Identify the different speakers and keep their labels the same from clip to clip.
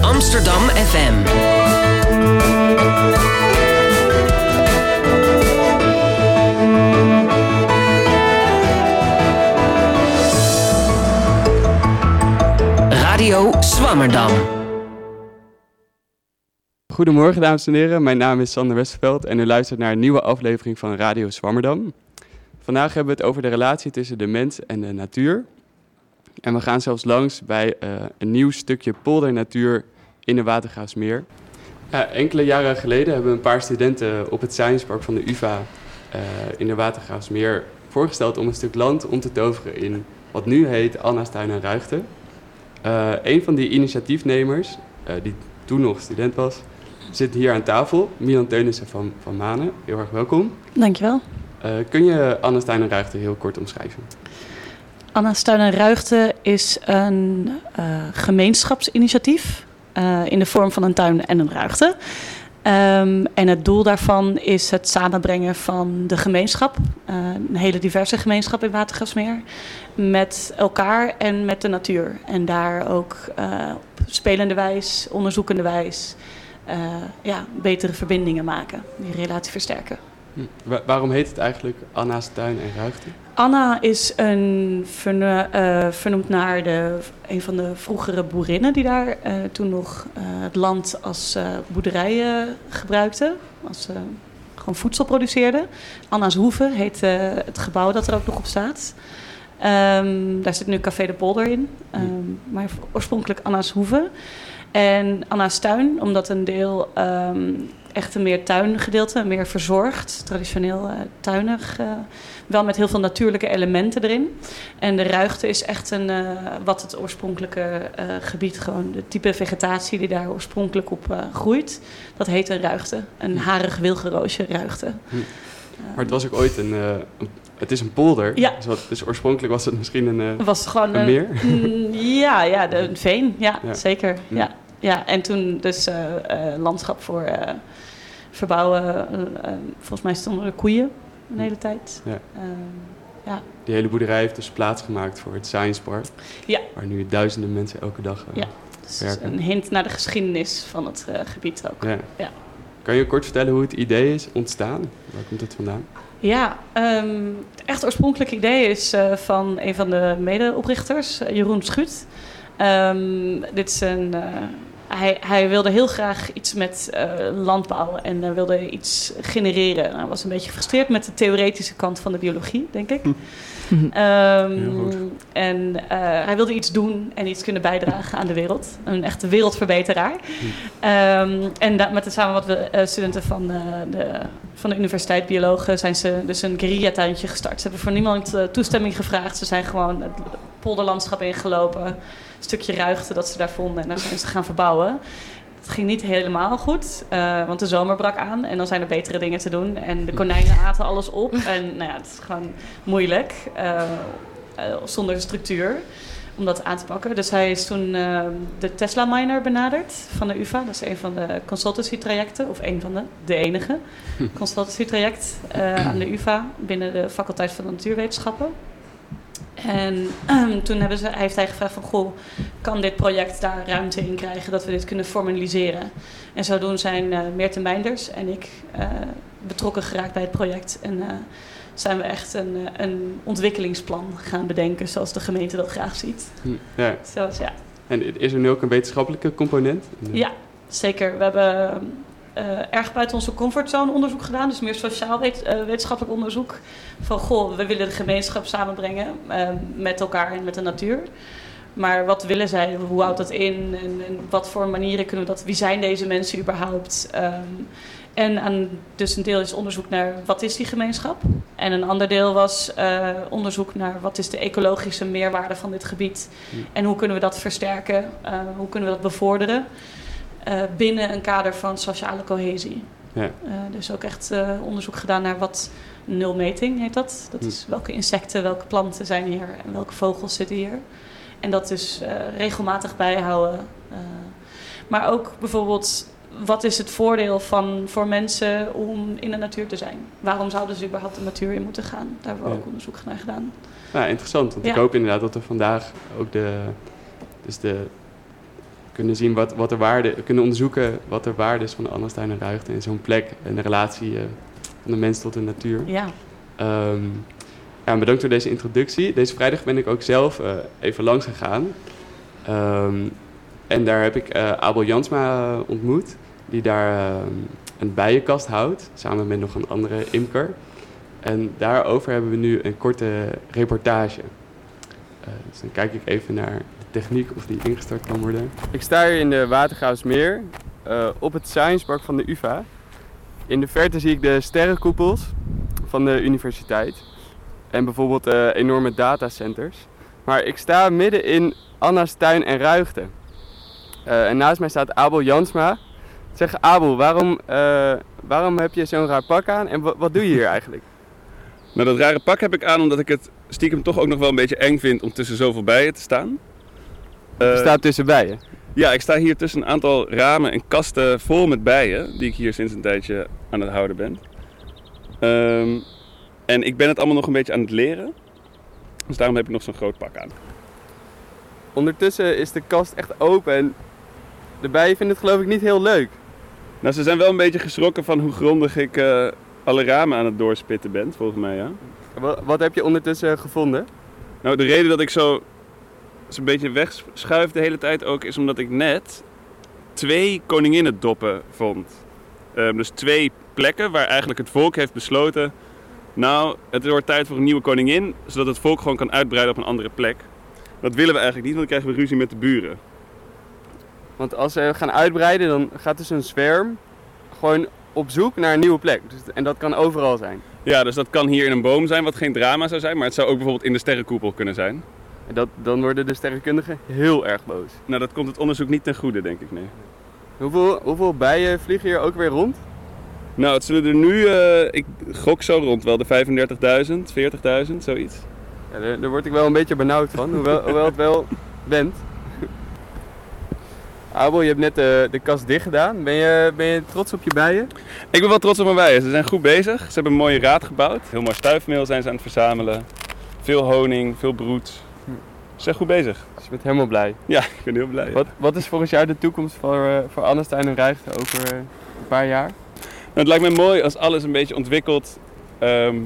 Speaker 1: Amsterdam FM. Radio Swammerdam.
Speaker 2: Goedemorgen dames en heren, mijn naam is Sander Westerveld en u luistert naar een nieuwe aflevering van Radio Swammerdam. Vandaag hebben we het over de relatie tussen de mens en de natuur. En we gaan zelfs langs bij uh, een nieuw stukje poldernatuur in de Watergraafsmeer. Ja, enkele jaren geleden hebben een paar studenten op het Science Park van de UvA uh, in de Watergraafsmeer voorgesteld om een stuk land om te toveren in wat nu heet Anna's Tuin en Ruigte. Een van die initiatiefnemers, die toen nog student was, zit hier aan tafel. Milan Teunissen van, van Manen, heel erg welkom.
Speaker 3: Dankjewel.
Speaker 2: Kun je Anna's Tuin en Ruigte heel kort omschrijven?
Speaker 3: Anna's Tuin en Ruigte is een uh, gemeenschapsinitiatief uh, in de vorm van een tuin en een ruigte. Um, en het doel daarvan is het samenbrengen van de gemeenschap, een hele diverse gemeenschap in Watergasmeer, met elkaar en met de natuur. En daar ook op spelende wijs, onderzoekende wijs, ja, betere verbindingen maken, die relatie versterken.
Speaker 2: Hm. Waarom heet het eigenlijk Anna's Tuin en Ruigte?
Speaker 3: Anna is een uh, vernoemd naar de, een van de vroegere boerinnen die daar uh, toen nog uh, het land als boerderijen gebruikten. Als ze gewoon voedsel produceerden. Anna's Hoeve heet het gebouw dat er ook nog op staat. Um, daar zit nu Café de Polder in. Um, maar oorspronkelijk Anna's Hoeve. En Anna's Tuin, omdat een deel um, echt een meer tuingedeelte, meer verzorgd, traditioneel uh, tuinig. Uh, wel met heel veel natuurlijke elementen erin. En de ruigte is echt een, uh, wat het oorspronkelijke gebied, gewoon de type vegetatie die daar oorspronkelijk op groeit. Dat heet een ruigte. Een harig wilgenroosje ruigte.
Speaker 2: Hm. Maar het was ook ooit een, het is een polder.
Speaker 3: Ja.
Speaker 2: Dus, wat, dus oorspronkelijk was het misschien een,
Speaker 3: was gewoon
Speaker 2: een meer?
Speaker 3: Een, ja, ja, de, een veen. Ja, ja. zeker. Ja. ja. Ja. en toen dus uh, uh, landschap voor verbouwen. volgens mij stonden er koeien een hele tijd.
Speaker 2: Ja.
Speaker 3: ja.
Speaker 2: Die hele boerderij heeft dus plaatsgemaakt voor het Science Park.
Speaker 3: Ja.
Speaker 2: Waar nu duizenden mensen elke dag
Speaker 3: ja. Dus
Speaker 2: werken.
Speaker 3: een hint naar de geschiedenis van het gebied ook.
Speaker 2: Ja.
Speaker 3: ja.
Speaker 2: Kan je kort vertellen hoe het idee is ontstaan? Waar komt het vandaan?
Speaker 3: Ja, um, het echt oorspronkelijke idee is uh, van een van de medeoprichters, Jeroen Schut. Um, dit is een, hij, hij, wilde heel graag iets met landbouw en wilde iets genereren. Hij was een beetje gefrustreerd met de theoretische kant van de biologie, denk ik. Um, en hij wilde iets doen en iets kunnen bijdragen aan de wereld. Een echte wereldverbeteraar. Um, en da- met samen wat we studenten van de van de universiteit biologen zijn ze dus een guerrilla-tuintje gestart. Ze hebben voor niemand uh, toestemming gevraagd. Ze zijn gewoon het polderlandschap ingelopen. Stukje ruigte dat ze daar vonden. En daar zijn ze gaan verbouwen. Het ging niet helemaal goed, uh, want de zomer brak aan. En dan zijn er betere dingen te doen. En de konijnen aten alles op. En nou ja, het is gewoon moeilijk. Uh, zonder structuur om dat aan te pakken. Dus hij is toen uh, de Tesla Miner benaderd van de UvA. Dat is een van de consultancy trajecten, of een van de, de enige consultancy traject uh, aan de UvA binnen de faculteit van de natuurwetenschappen. En um, toen hebben ze, hij heeft hij gevraagd van, goh, kan dit project daar ruimte in krijgen dat we dit kunnen formaliseren? En zodoende zijn uh, Meerten Meinders en ik betrokken geraakt bij het project. En zijn we echt een, een ontwikkelingsplan gaan bedenken zoals de gemeente dat graag ziet.
Speaker 2: Ja.
Speaker 3: Zoals, ja.
Speaker 2: En is er nu ook een wetenschappelijke component?
Speaker 3: Ja, zeker. We hebben uh, erg buiten onze comfortzone onderzoek gedaan, dus meer sociaal wet, uh, wetenschappelijk onderzoek. Van goh, we willen de gemeenschap samenbrengen uh, met elkaar en met de natuur. Maar wat willen zij? Hoe houdt dat in? En, en wat voor manieren kunnen we dat? Wie zijn deze mensen überhaupt? Um, en aan, dus een deel is onderzoek naar wat is die gemeenschap. En een ander deel was onderzoek naar wat is de ecologische meerwaarde van dit gebied. En hoe kunnen we dat versterken? Hoe kunnen we dat bevorderen? Uh, binnen een kader van sociale cohesie.
Speaker 2: Ja.
Speaker 3: dus ook echt onderzoek gedaan naar wat nulmeting heet dat. Dat is welke insecten, welke planten zijn hier en welke vogels zitten hier. En dat dus regelmatig bijhouden. maar ook bijvoorbeeld wat is het voordeel van, voor mensen om in de natuur te zijn? Waarom zouden ze überhaupt de natuur in moeten gaan? Daar hebben we
Speaker 2: Ja.
Speaker 3: ook onderzoek naar gedaan.
Speaker 2: Ja, interessant. Want ik hoop inderdaad dat er vandaag ook de, dus de kunnen zien wat, wat de waarde, kunnen onderzoeken wat de waarde is van de Annelstuin en Ruigte in zo'n plek en de relatie eh, van de mens tot de natuur.
Speaker 3: Ja,
Speaker 2: Ehm, ja, bedankt voor deze introductie. Deze vrijdag ben ik ook zelf eh, even langs gegaan. Ehm, en daar heb ik eh, Abel Jansma ontmoet, die daar een bijenkast houdt, samen met nog een andere imker. En daarover hebben we nu een korte reportage. Dus dan kijk ik even naar techniek of die ingestart kan worden. Ik sta hier in de Watergraafsmeer eh, op het Science Park van de UvA. In de verte zie ik de sterrenkoepels van de universiteit. En bijvoorbeeld eh, enorme datacenters. Maar ik sta midden in Anna's tuin en ruigte. Eh, en naast mij staat Abel Jansma. Zeg Abel, waarom, eh, waarom heb je zo'n raar pak aan en wa- wat doe je hier eigenlijk?
Speaker 4: Nou, dat rare pak heb ik aan omdat ik het stiekem toch ook nog wel een beetje eng vind om tussen zoveel bijen te staan.
Speaker 2: Je
Speaker 4: Eh,
Speaker 2: staat tussen bijen.
Speaker 4: Ja, ik sta hier tussen een aantal ramen en kasten vol met bijen, die ik hier sinds een tijdje aan het houden ben. Ehm, en ik ben het allemaal nog een beetje aan het leren. Dus daarom heb ik nog zo'n groot pak aan.
Speaker 2: Ondertussen is de kast echt open en de bijen vinden het geloof ik niet heel leuk.
Speaker 4: Nou, ze zijn wel een beetje geschrokken van hoe grondig ik eh, alle ramen aan het doorspitten ben, volgens mij, ja.
Speaker 2: Wat, wat heb je ondertussen gevonden?
Speaker 4: Nou, de reden dat ik zo zo'n beetje wegschuif de hele tijd ook is omdat ik net twee koninginnendoppen vond. Ehm, dus twee plekken waar eigenlijk het volk heeft besloten. Nou, het wordt tijd voor een nieuwe koningin, zodat het volk gewoon kan uitbreiden op een andere plek. Dat willen we eigenlijk niet, want dan krijgen we ruzie met de buren.
Speaker 2: Want als ze gaan uitbreiden, dan gaat dus een zwerm gewoon op zoek naar een nieuwe plek. Dus, en dat kan overal zijn.
Speaker 4: Ja, dus dat kan hier in een boom zijn, wat geen drama zou zijn, maar het zou ook bijvoorbeeld in de sterrenkoepel kunnen zijn.
Speaker 2: En dat, dan worden de sterrenkundigen heel erg boos.
Speaker 4: Nou, dat komt het onderzoek niet ten goede, denk ik, nee.
Speaker 2: Hoeveel, hoeveel bijen vliegen hier ook weer rond?
Speaker 4: Nou, het zullen er nu, eh, ik gok zo rond wel de 35.000, 40.000, zoiets.
Speaker 2: Ja, daar, daar word ik wel een beetje benauwd van, hoewel, hoewel het wel bent. Abel, je hebt net de, de kast dicht gedaan. Ben je, ben je trots op je bijen?
Speaker 4: Ik ben wel trots op mijn bijen. Ze zijn goed bezig. Ze hebben een mooie raad gebouwd. Heel mooi stuifmeel zijn ze aan het verzamelen. Veel honing, veel broed. Ze zijn goed bezig.
Speaker 2: Dus je bent helemaal blij.
Speaker 4: Ja, ik ben heel blij.
Speaker 2: Wat, wat is volgens jou de toekomst voor, eh voor Annestein en Rijgte over eh, een paar jaar?
Speaker 4: Nou, het lijkt me mooi als alles een beetje ontwikkelt. ehm,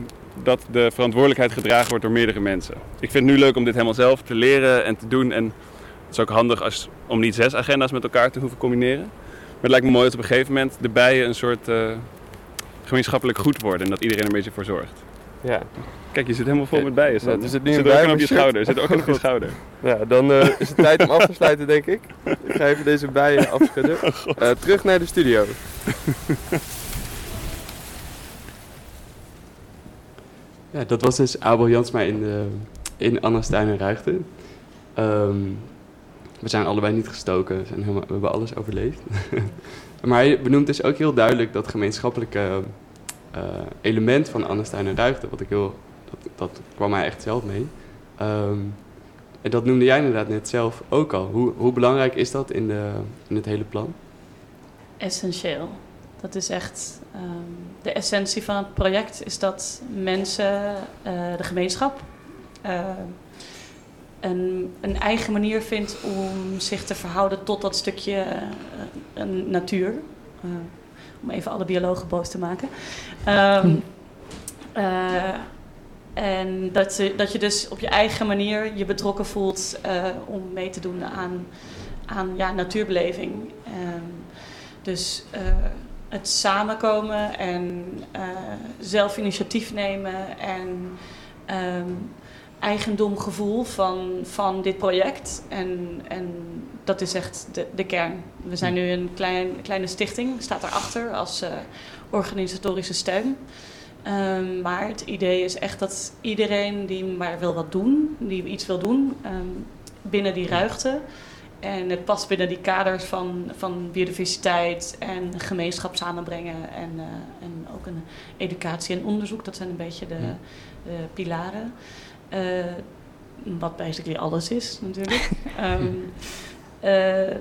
Speaker 4: dat de verantwoordelijkheid gedragen wordt door meerdere mensen. Ik vind het nu leuk om dit helemaal zelf te leren en te doen. En het is ook handig als, om niet zes agenda's met elkaar te hoeven combineren. Maar het lijkt me mooi dat op een gegeven moment de bijen een soort eh, gemeenschappelijk goed worden. En dat iedereen er een beetje voor zorgt.
Speaker 2: Ja.
Speaker 4: Kijk, je zit helemaal vol met bijen.
Speaker 2: Ja, er zit nu een
Speaker 4: zit ook
Speaker 2: op
Speaker 4: je schouder. Zit ook op je schouder.
Speaker 2: Ja, dan eh, is het tijd om af te sluiten, denk ik. Ik ga even deze bijen afschudden. Eh, terug naar de studio. Ja, dat was dus Abel Jansma in, de, in Anna's tuin en Ruigte. Ehm, we zijn allebei niet gestoken, we, zijn helemaal, we hebben alles overleefd. maar hij benoemt dus ook heel duidelijk dat gemeenschappelijke eh, element van en Ruigte, wat ik heel, dat, dat kwam hij echt zelf mee. Ehm, en dat noemde jij inderdaad net zelf ook al. Hoe, hoe belangrijk is dat in, de, in het hele plan?
Speaker 3: essentieel. Dat is echt ehm, de essentie van het project, is dat mensen, eh, de gemeenschap, eh, een, een eigen manier vindt om zich te verhouden tot dat stukje natuur. Om even alle biologen boos te maken. Ehm, eh, en dat, ze- dat je dus op je eigen manier je betrokken voelt eh, om mee te doen aan, aan ja, natuurbeleving. Ehm, dus eh, het samenkomen en zelf initiatief nemen en ehm, eigendomgevoel van, van dit project. En, en dat is echt de, de kern. We zijn nu een klein, kleine stichting, staat daarachter als eh, organisatorische steun. Ehm, maar het idee is echt dat iedereen die maar wil wat doen, die iets wil doen, ehm, binnen die ruigte. En het past binnen die kaders van, van biodiversiteit en gemeenschap samenbrengen. En, eh, en ook een educatie en onderzoek. Dat zijn een beetje de, de pilaren. Eh, wat basically alles is natuurlijk. Ehm, eh,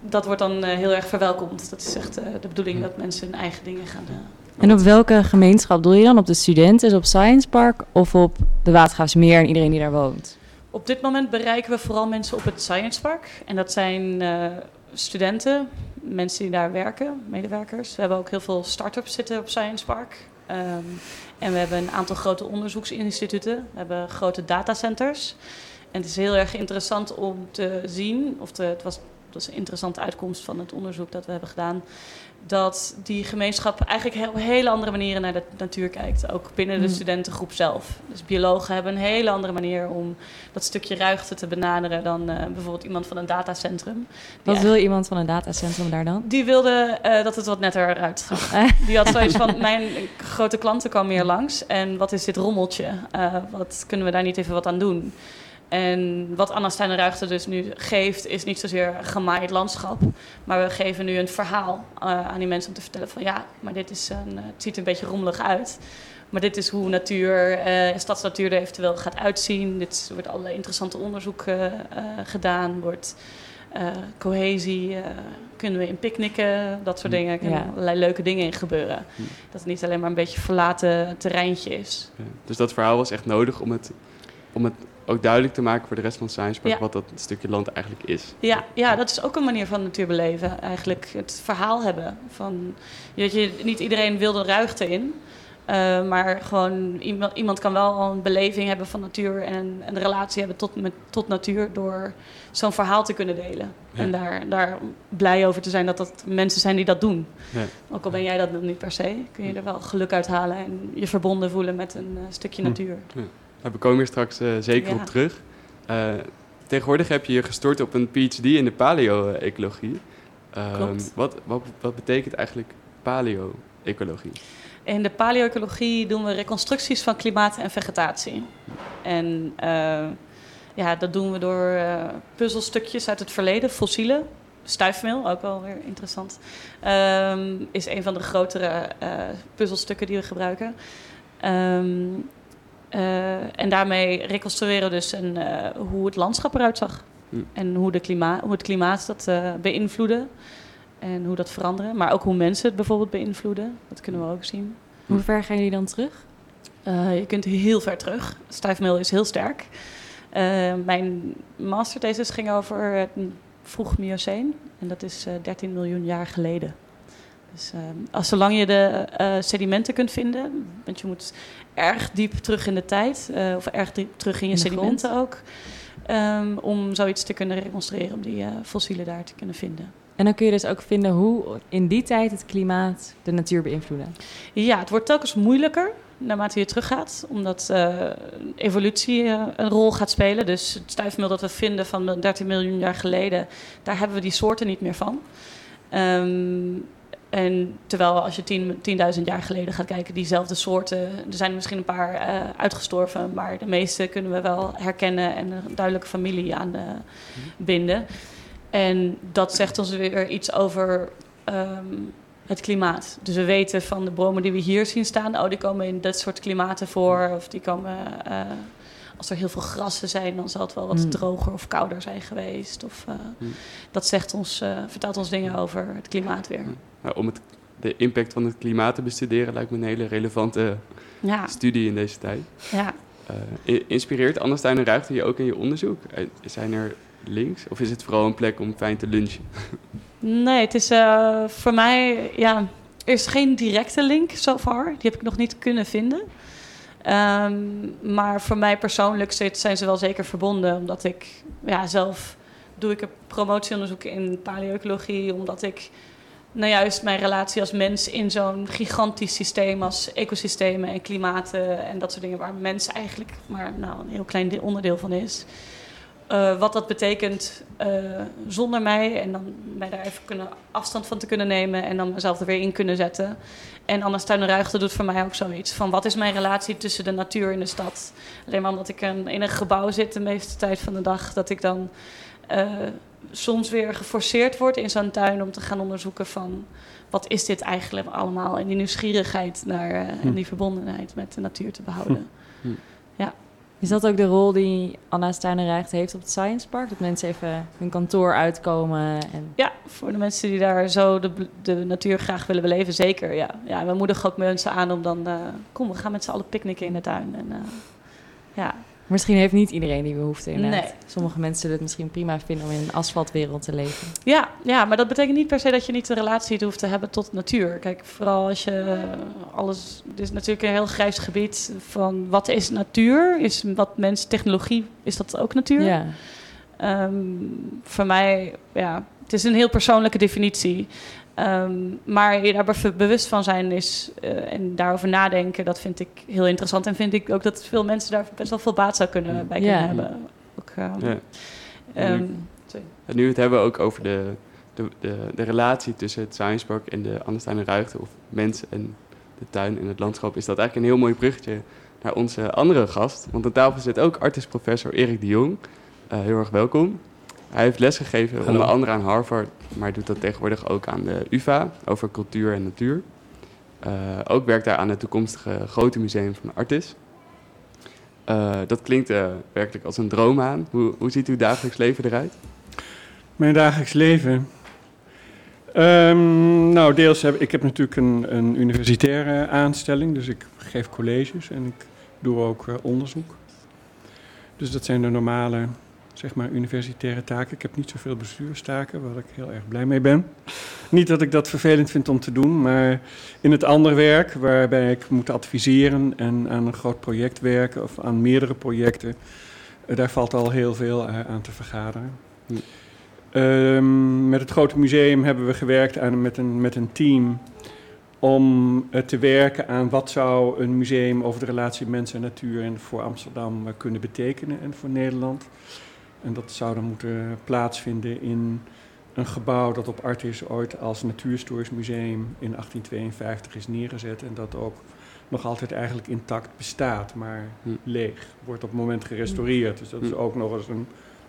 Speaker 3: dat wordt dan eh, heel erg verwelkomd. Dat is echt eh, de bedoeling dat mensen hun eigen dingen gaan doen.
Speaker 5: En op welke gemeenschap doe je dan? Op de studenten, op Science Park of op de Watergraafsmeer en iedereen die daar woont?
Speaker 3: Op dit moment bereiken we vooral mensen op het Science Park. En dat zijn eh, studenten, mensen die daar werken, medewerkers. We hebben ook heel veel start-ups zitten op Science Park. Ehm, en we hebben een aantal grote onderzoeksinstituten. We hebben grote datacenters. En het is heel erg interessant om te zien, of het was, het was een interessante uitkomst van het onderzoek dat we hebben gedaan, dat die gemeenschap eigenlijk op hele andere manieren naar de natuur kijkt. Ook binnen de
Speaker 5: Mm.
Speaker 3: studentengroep zelf. Dus biologen hebben een hele andere manier om dat stukje ruimte te benaderen dan eh, bijvoorbeeld iemand van een datacentrum.
Speaker 5: Wat wil iemand van een datacentrum daar dan?
Speaker 3: die wilde eh, dat het wat netter eruit zag. Die had zoiets van, mijn grote klanten komen hier langs. En wat is dit rommeltje? Eh, wat kunnen we daar niet even wat aan doen? En wat Anna Stijn Ruigte dus nu geeft, is niet zozeer gemaaid landschap. Maar we geven nu een verhaal eh, aan die mensen om te vertellen van... ja, maar dit is een, eh, het ziet er een beetje rommelig uit. Maar dit is hoe natuur, eh, stadsnatuur er eventueel gaat uitzien. Dit wordt allerlei interessante onderzoek eh, eh, gedaan. Wordt cohesie, kunnen we in picknicken, dat soort
Speaker 2: Hm.
Speaker 3: dingen. Er kunnen
Speaker 5: Ja.
Speaker 3: allerlei leuke dingen in gebeuren.
Speaker 2: Hm.
Speaker 3: Dat het niet alleen maar een beetje verlaten terreintje is.
Speaker 2: Ja. Dus dat verhaal was echt nodig om het, om het ook duidelijk te maken voor de rest van Science Park
Speaker 3: Ja.
Speaker 2: wat dat stukje land eigenlijk is.
Speaker 3: Ja, ja, dat is ook een manier van natuur beleven. Eigenlijk het verhaal hebben. Van, weet je, niet iedereen wil de ruigte in. eh, maar gewoon iemand, iemand kan wel een beleving hebben van natuur en een relatie hebben tot, met, tot natuur door zo'n verhaal te kunnen delen.
Speaker 2: Ja.
Speaker 3: En daar, daar blij over te zijn dat dat mensen zijn die dat doen.
Speaker 2: Ja.
Speaker 3: Ook al ben jij dat nog niet per se, kun je er wel geluk uit halen en je verbonden voelen met een eh, stukje
Speaker 2: Hm.
Speaker 3: natuur.
Speaker 2: We komen hier straks eh, zeker
Speaker 3: Ja.
Speaker 2: op terug. Eh, tegenwoordig heb je je gestort op een PhD in de paleo-ecologie. Ehm, wat, wat, wat betekent eigenlijk paleo-ecologie?
Speaker 3: In de paleoecologie doen we reconstructies van klimaat en vegetatie. En eh, ja, dat doen we door puzzelstukjes uit het verleden, fossielen. Stuifmeel, ook wel weer interessant. Ehm, is een van de grotere puzzelstukken die we gebruiken. Ehm, eh, en daarmee reconstrueren we dus een, eh, hoe het landschap eruit zag.
Speaker 2: Hm.
Speaker 3: En hoe, de klima hoe het klimaat dat eh beïnvloedde. En hoe dat veranderen. Maar ook hoe mensen het bijvoorbeeld beïnvloeden. Dat kunnen we ook zien.
Speaker 5: Hoe ver gaan jullie dan terug?
Speaker 3: Eh, je kunt heel ver terug. Stuifmeel is heel sterk. Eh, mijn masterthesis ging over het vroeg Mioceen. En dat is eh, 13 miljoen jaar geleden. Dus eh, als zolang je de eh, sedimenten kunt vinden, want je moet erg diep terug in de tijd, eh, of erg diep terug in je
Speaker 5: In
Speaker 3: sedimenten ook, ehm, om zoiets te kunnen reconstrueren, om die eh, fossielen daar te kunnen vinden.
Speaker 5: En dan kun je dus ook vinden hoe in die tijd het klimaat de natuur beïnvloedde.
Speaker 3: Ja, het wordt telkens moeilijker naarmate je teruggaat, omdat evolutie een rol gaat spelen. Dus het stuifmeel dat we vinden van 13 miljoen jaar geleden, daar hebben we die soorten niet meer van. Ehm, en terwijl als je 10 10.000 jaar geleden gaat kijken, diezelfde soorten, er zijn er misschien een paar eh, uitgestorven, maar de meeste kunnen we wel herkennen en een duidelijke familie aan eh, binden. En dat zegt ons weer iets over ehm, het klimaat. Dus we weten van de bomen die we hier zien staan, oh, die komen in dat soort klimaten voor. Of die komen, eh, als er heel veel grassen zijn, dan zal het wel wat
Speaker 5: Mm.
Speaker 3: droger of kouder zijn geweest. Of, eh,
Speaker 2: Mm.
Speaker 3: Dat zegt ons, eh, vertelt ons dingen over het klimaat weer.
Speaker 2: Nou, om het, de impact van het klimaat te bestuderen lijkt me een hele relevante
Speaker 3: Ja,
Speaker 2: studie in deze tijd.
Speaker 3: ja.
Speaker 2: I- inspireert Anne Stijn en Ruigte je ook in je onderzoek? Zijn er links? Of is het vooral een plek om fijn te lunchen?
Speaker 3: Nee, het is voor mij, ja, er is geen directe link so far. Die heb ik nog niet kunnen vinden. Ehm, maar voor mij persoonlijk zijn ze wel zeker verbonden, omdat ik ja, zelf doe ik een promotieonderzoek in paleoecologie, omdat ik nou juist mijn relatie als mens in zo'n gigantisch systeem als ecosystemen en klimaten en dat soort dingen, waar mens eigenlijk maar nou, een heel klein de- onderdeel van is. Eh, wat dat betekent eh, zonder mij en dan mij daar even kunnen afstand van te kunnen nemen en dan mezelf er weer in kunnen zetten. En Anna Ruigte doet voor mij ook zoiets van wat is mijn relatie tussen de natuur en de stad. Alleen maar omdat ik een, in een gebouw zit de meeste tijd van de dag, dat ik dan eh, soms weer geforceerd word in zo'n tuin om te gaan onderzoeken van wat is dit eigenlijk allemaal en die nieuwsgierigheid naar en die verbondenheid met de natuur te behouden.
Speaker 5: Is dat ook de rol die Anna Stuynerijcht heeft op het Science Park? Dat mensen even hun kantoor uitkomen en...
Speaker 3: Ja, voor de mensen die daar zo de, de natuur graag willen beleven, zeker. Ja. Ja, we moedigen ook mensen aan om dan... eh, kom, we gaan met z'n allen picknicken in de tuin. En, eh, ja.
Speaker 5: Misschien heeft niet iedereen die behoefte inderdaad.
Speaker 3: Nee.
Speaker 5: Sommige mensen zullen het misschien prima vinden om in een asfaltwereld te leven.
Speaker 3: Ja, ja, maar dat betekent niet per se dat je niet een relatie hoeft te hebben tot natuur. Kijk, vooral als je eh, alles... Het is natuurlijk een heel grijs gebied van wat is natuur? Is wat mens, technologie, is dat ook natuur?
Speaker 5: Ja.
Speaker 3: Ehm, voor mij, ja, het is een heel persoonlijke definitie. Ehm, maar je daar be- bewust van zijn is, eh, en daarover nadenken, dat vind ik heel interessant. En vind ik ook dat veel mensen daar best wel veel baat zou kunnen, bij kunnen
Speaker 5: Ja.
Speaker 3: hebben. Ook, ehm,
Speaker 2: Ja.
Speaker 3: ehm,
Speaker 2: En nu we het hebben ook over de, de, de, de relatie tussen het Science Park en de Andersteiner Ruigte, of mensen en de tuin en het landschap, is dat eigenlijk een heel mooi bruggetje naar onze andere gast. Want aan tafel zit ook artist-professor Erik de Jong. Eh, heel erg welkom. Hij heeft lesgegeven onder andere aan Harvard, maar doet dat tegenwoordig ook aan de UvA over cultuur en natuur. Eh, ook werkt hij aan het toekomstige grote museum van Artis. Eh, dat klinkt eh, werkelijk als een droom aan. Hoe, hoe ziet uw dagelijks leven eruit?
Speaker 6: Mijn dagelijks leven. Ehm, nou, deels heb ik heb natuurlijk een, een universitaire aanstelling, dus ik geef colleges en ik doe ook onderzoek. Dus dat zijn de normale, zeg maar, universitaire taken. Ik heb niet zoveel bestuurstaken, waar ik heel erg blij mee ben. Niet dat ik dat vervelend vind om te doen, maar in het andere werk, waarbij ik moet adviseren en aan een groot project werken of aan meerdere projecten, eh, daar valt al heel veel eh, aan te vergaderen.
Speaker 2: Hm.
Speaker 6: Ehm, met het grote museum hebben we gewerkt aan, met, een, met een team om eh, te werken aan wat zou een museum over de relatie mens en natuur en voor Amsterdam kunnen betekenen en voor Nederland. En dat zou dan moeten plaatsvinden in een gebouw dat op Artis ooit als natuurhistorisch museum in 1852 is neergezet en dat ook nog altijd eigenlijk intact bestaat, maar
Speaker 2: Hm.
Speaker 6: leeg. Wordt op het moment gerestaureerd, dus dat is
Speaker 2: Hm.
Speaker 6: ook nog eens een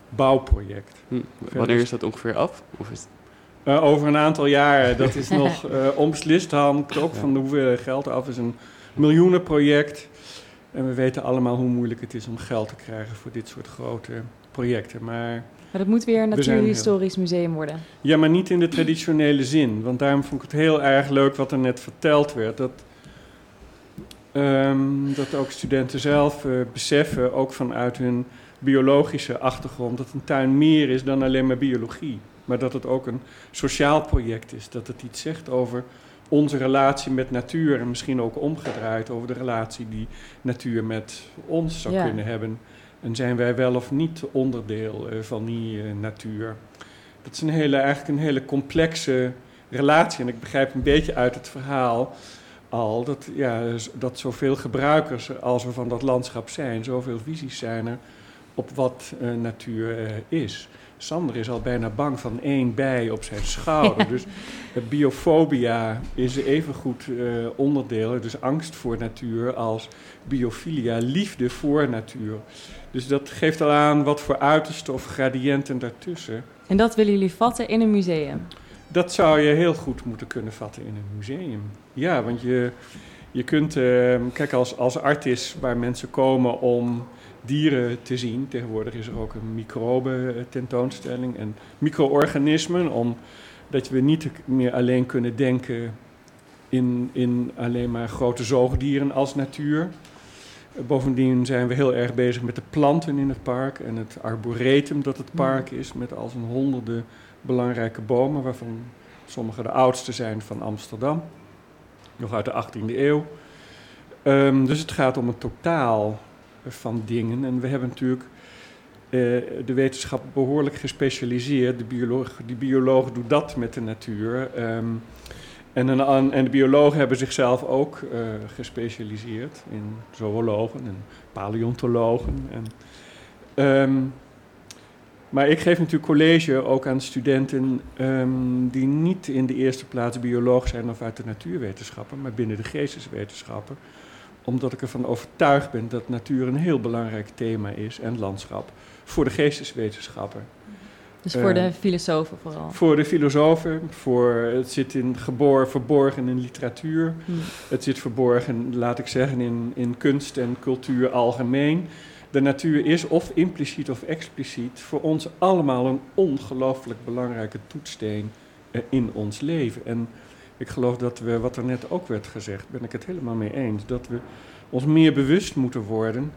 Speaker 6: bouwproject.
Speaker 2: Hm, Wanneer is dat ongeveer af? Of is het-
Speaker 6: Uh, over een aantal jaren, dat is nog uh, onbeslist, hangt ook
Speaker 2: Ja.
Speaker 6: van de hoeveelheid geld af. Het is een miljoenenproject. En we weten allemaal hoe moeilijk het is om geld te krijgen voor dit soort grote projecten. Maar
Speaker 5: Maar dat moet weer een natuurhistorisch museum worden.
Speaker 6: ja, maar niet in de traditionele zin. Want daarom vond ik het heel erg leuk wat er net verteld werd. Dat, ehm, dat ook studenten zelf eh, beseffen, ook vanuit hun biologische achtergrond, dat een tuin meer is dan alleen maar biologie. Maar dat het ook een sociaal project is. Dat het iets zegt over onze relatie met natuur. En misschien ook omgedraaid over de relatie die natuur met ons zou
Speaker 5: Ja.
Speaker 6: kunnen hebben. En zijn wij wel of niet onderdeel eh, van die eh, natuur? Dat is een hele, eigenlijk een hele complexe relatie. En ik begrijp een beetje uit het verhaal al dat, ja, dat zoveel gebruikers als er van dat landschap zijn, zoveel visies zijn er op wat eh, natuur is. Sander is al bijna bang van één bij op zijn schouder. Dus biofobia is evengoed eh onderdeel, dus angst voor natuur, als biofilia, liefde voor natuur. Dus dat geeft al aan wat voor uitersten of gradiënten daartussen.
Speaker 5: En dat willen jullie vatten in een museum.
Speaker 6: Dat zou je heel goed moeten kunnen vatten in een museum. Ja, want je, je kunt, eh, kijk, als, als artis waar mensen komen om dieren te zien. Tegenwoordig is er ook een microbe tentoonstelling en micro-organismen, omdat we niet meer alleen kunnen denken in, in alleen maar grote zoogdieren als natuur. Bovendien zijn we heel erg bezig met de planten in het park en het arboretum dat het park is, met al zijn honderden belangrijke bomen, waarvan sommige de oudste zijn van Amsterdam, nog uit de 18e eeuw. Ehm, dus het gaat om een totaal van dingen. En we hebben natuurlijk eh, de wetenschap behoorlijk gespecialiseerd. De bioloog, die bioloog doet dat met de natuur. Ehm, en, een, en de biologen hebben zichzelf ook eh, gespecialiseerd in zoologen en paleontologen. En, ehm, maar ik geef natuurlijk college ook aan studenten ehm, die niet in de eerste plaats bioloog zijn of uit de natuurwetenschappen, maar binnen de geesteswetenschappen. Omdat ik ervan overtuigd ben dat natuur een heel belangrijk thema is en landschap voor de geesteswetenschappen.
Speaker 5: Dus voor
Speaker 6: Eh,
Speaker 5: de filosofen vooral.
Speaker 6: Voor de filosofen, voor, het zit in geboor, verborgen in literatuur.
Speaker 5: Hm.
Speaker 6: Het zit verborgen, laat ik zeggen, in, in kunst en cultuur algemeen. De natuur is of impliciet of expliciet voor ons allemaal een ongelooflijk belangrijke toetssteen eh, in ons leven. En ik geloof dat we, wat er net ook werd gezegd, ben ik het helemaal mee eens, dat we ons meer bewust moeten worden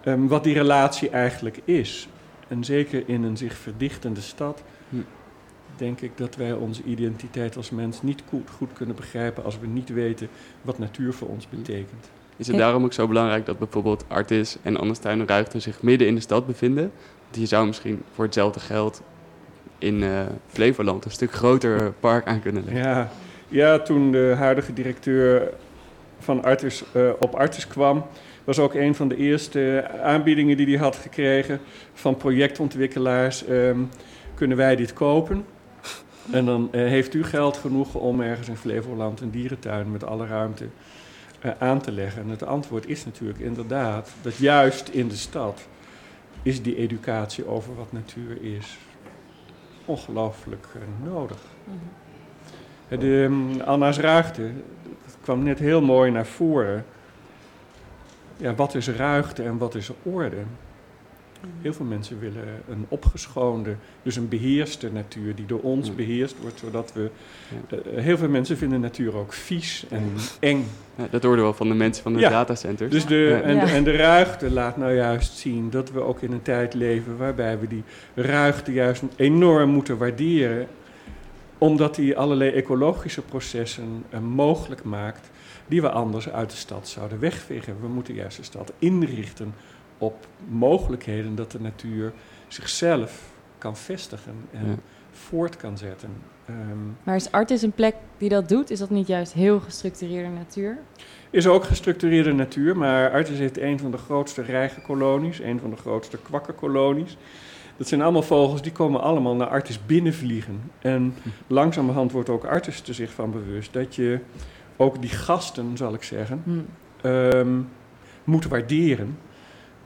Speaker 6: ehm, wat die relatie eigenlijk is. En zeker in een zich verdichtende stad,
Speaker 2: Hm.
Speaker 6: denk ik dat wij onze identiteit als mens niet goed, goed kunnen begrijpen als we niet weten wat natuur voor ons betekent.
Speaker 2: Is het daarom ook zo belangrijk dat bijvoorbeeld Artis en Anderstuin en Ruigten zich midden in de stad bevinden? Want je zou misschien voor hetzelfde geld in eh, Flevoland een stuk groter park aan kunnen leggen.
Speaker 6: Ja, ja toen de huidige directeur van Artis eh, op Artis kwam, was ook een van de eerste aanbiedingen die hij had gekregen van projectontwikkelaars. ehm, kunnen wij dit kopen? En dan eh, heeft u geld genoeg om ergens in Flevoland een dierentuin met alle ruimte eh, aan te leggen. En het antwoord is natuurlijk inderdaad dat juist in de stad is die educatie over wat natuur is ongelooflijk nodig. De um, Anna's Ruigte, dat kwam net heel mooi naar voren. Ja, wat is ruigte en wat is orde? Heel veel mensen willen een opgeschoonde, dus een beheerste natuur die door ons beheerst wordt, zodat we... eh, heel veel mensen vinden natuur ook vies en eng.
Speaker 2: Ja, dat hoorden we wel van de mensen van de
Speaker 6: Ja.
Speaker 2: datacenters.
Speaker 6: Dus de,
Speaker 2: Ja.
Speaker 6: en,
Speaker 5: Ja.
Speaker 6: en de ruigte laat nou juist zien dat we ook in een tijd leven waarbij we die ruigte juist enorm moeten waarderen. Omdat die allerlei ecologische processen eh, mogelijk maakt die we anders uit de stad zouden wegvegen. We moeten juist de stad inrichten op mogelijkheden dat de natuur zichzelf kan vestigen en
Speaker 2: Ja.
Speaker 6: voort kan zetten. Ehm,
Speaker 5: Maar is Artis een plek die dat doet? Is dat niet juist heel gestructureerde natuur?
Speaker 6: is ook gestructureerde natuur, maar Artis heeft een van de grootste reigenkolonies, een van de grootste kwakkerkolonies. Dat zijn allemaal vogels die komen allemaal naar Artis binnenvliegen. En langzamerhand wordt ook Artis er zich van bewust dat je ook die gasten, zal ik zeggen,
Speaker 5: Hm.
Speaker 6: ehm, moet waarderen.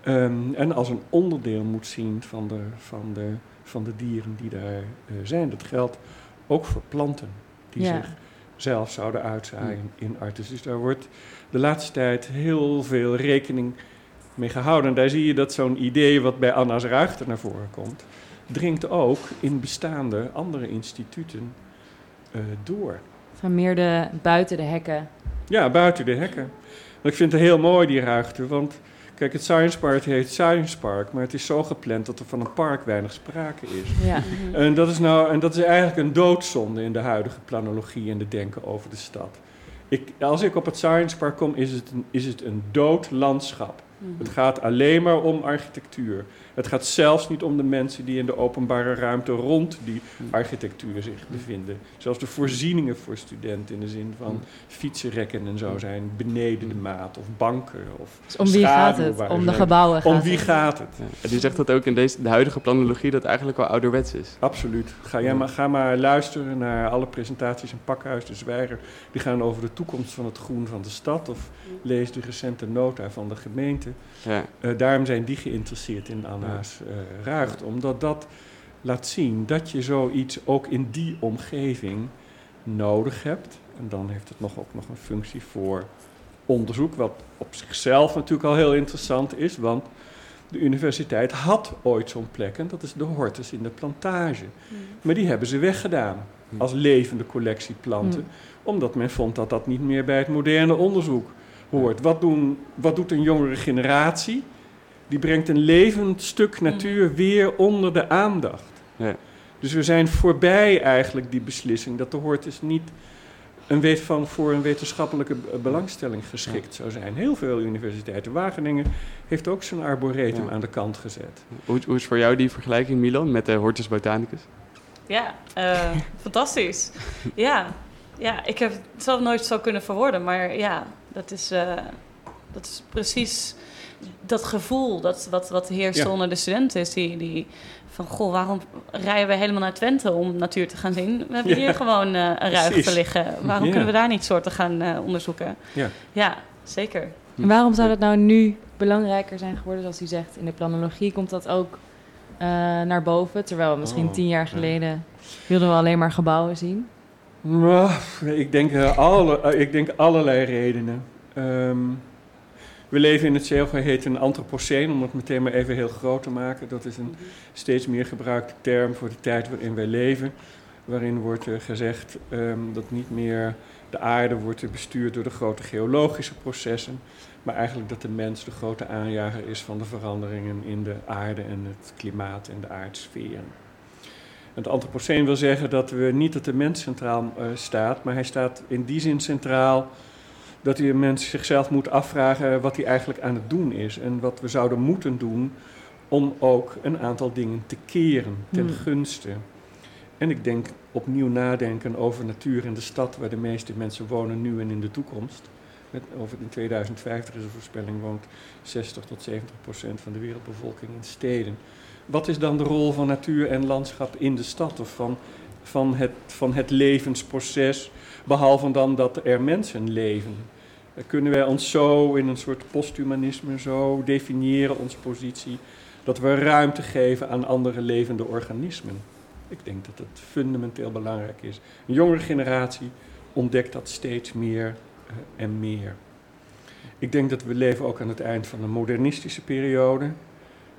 Speaker 6: Ehm, en als een onderdeel moet zien van de, van de, van de dieren die daar eh, zijn. Dat geldt ook voor planten die
Speaker 5: Ja.
Speaker 6: zich zelf zouden uitzaaien in Artis. Dus daar wordt de laatste tijd heel veel rekening mee gehouden. En daar zie je dat zo'n idee wat bij Anna's Ruigte naar voren komt, dringt ook in bestaande andere instituten eh, door.
Speaker 5: Van meer de, buiten de hekken.
Speaker 6: Ja, buiten de hekken. En ik vind het heel mooi, die ruigte. Want kijk, het Science Park heet Science Park. Maar het is zo gepland dat er van een park weinig sprake is.
Speaker 5: Ja.
Speaker 6: En dat is, nou, en dat is eigenlijk een doodzonde in de huidige planologie en de denken over de stad. Ik, als ik op het Science Park kom, is het een, is het een dood landschap. Het gaat alleen maar om architectuur. Het gaat zelfs niet om de mensen die in de openbare ruimte rond die architectuur zich bevinden. Zelfs de voorzieningen voor studenten in de zin van fietsenrekken en zo zijn beneden de maat. Of banken of
Speaker 5: Dus om wie gaat het? Om de gebouwen gaat
Speaker 6: Om wie gaat het?
Speaker 2: Ja. En u zegt dat ook in deze, de huidige planologie dat eigenlijk wel ouderwets is.
Speaker 6: Absoluut. Ga, jij maar, ga maar luisteren naar alle presentaties in Pakhuis de Zwijger. Die gaan over de toekomst van het groen van de stad. Of lees de recente nota van de gemeente.
Speaker 2: Ja.
Speaker 6: Eh, daarom zijn die geïnteresseerd in Eh ruigt. Omdat dat laat zien dat je zoiets ook in die omgeving nodig hebt. En dan heeft het nog ook nog een functie voor onderzoek. Wat op zichzelf natuurlijk al heel interessant is. Want de universiteit had ooit zo'n plek. En dat is de Hortus in de plantage. Maar die hebben ze weggedaan als levende collectie planten.
Speaker 5: Mm.
Speaker 6: Omdat men vond dat dat niet meer bij het moderne onderzoek hoort. Wat, doen, wat doet een jongere generatie? Die brengt een levend stuk natuur weer onder de aandacht.
Speaker 2: Ja.
Speaker 6: Dus we zijn voorbij eigenlijk die beslissing dat de Hortus niet een weet van voor een wetenschappelijke belangstelling geschikt zou zijn. Heel veel universiteiten. Wageningen heeft ook zijn arboretum
Speaker 2: Ja.
Speaker 6: aan de kant gezet.
Speaker 2: Hoe, hoe is voor jou die vergelijking, Milan, met de Hortus Botanicus?
Speaker 3: Ja, eh, fantastisch. Ja. ja, ik heb het zelf nooit zo kunnen verwoorden, maar ja, dat is, eh, dat is precies dat gevoel dat, wat, wat heerst
Speaker 6: Ja.
Speaker 3: onder de studenten. Is die, die van, goh, waarom rijden we helemaal naar Twente om natuur te gaan zien? We hebben
Speaker 6: Ja.
Speaker 3: hier gewoon eh, een ruigte
Speaker 6: Precies.
Speaker 3: liggen. Waarom
Speaker 6: Ja.
Speaker 3: kunnen we daar niet soorten gaan eh, onderzoeken?
Speaker 6: Ja.
Speaker 3: ja, zeker.
Speaker 5: En waarom zou dat nou nu belangrijker zijn geworden, zoals u zegt? In de planologie komt dat ook eh, naar boven. Terwijl we misschien
Speaker 6: Oh,
Speaker 5: tien jaar
Speaker 6: ja.
Speaker 5: geleden wilden we alleen maar gebouwen zien.
Speaker 6: Ik denk, alle, ik denk allerlei redenen. Ehm, we leven in het heet een antropoceen, om het meteen maar even heel groot te maken. Dat is een steeds meer gebruikte term voor de tijd waarin wij leven. Waarin wordt eh, gezegd ehm, dat niet meer de aarde wordt bestuurd door de grote geologische processen. Maar eigenlijk dat de mens de grote aanjager is van de veranderingen in de aarde en het klimaat en de aardsfeer. Het antropoceen wil zeggen dat we niet dat de mens centraal uh, staat, maar hij staat in die zin centraal dat die mens zichzelf moet afvragen wat hij eigenlijk aan het doen is en wat we zouden moeten doen om ook een aantal dingen te keren ten
Speaker 5: Hmm.
Speaker 6: gunste. En ik denk opnieuw nadenken over natuur in de stad waar de meeste mensen wonen nu en in de toekomst. Met, over in 2050 is de voorspelling woont 60 tot 70 procent van de wereldbevolking in steden. Wat is dan de rol van natuur en landschap in de stad of van, van, het, van het levensproces, behalve dan dat er mensen leven? Kunnen wij ons zo in een soort posthumanisme zo definiëren, onze positie, dat we ruimte geven aan andere levende organismen? Ik denk dat dat fundamenteel belangrijk is. Een jongere generatie ontdekt dat steeds meer eh, en meer. Ik denk dat we leven ook aan het eind van een modernistische periode,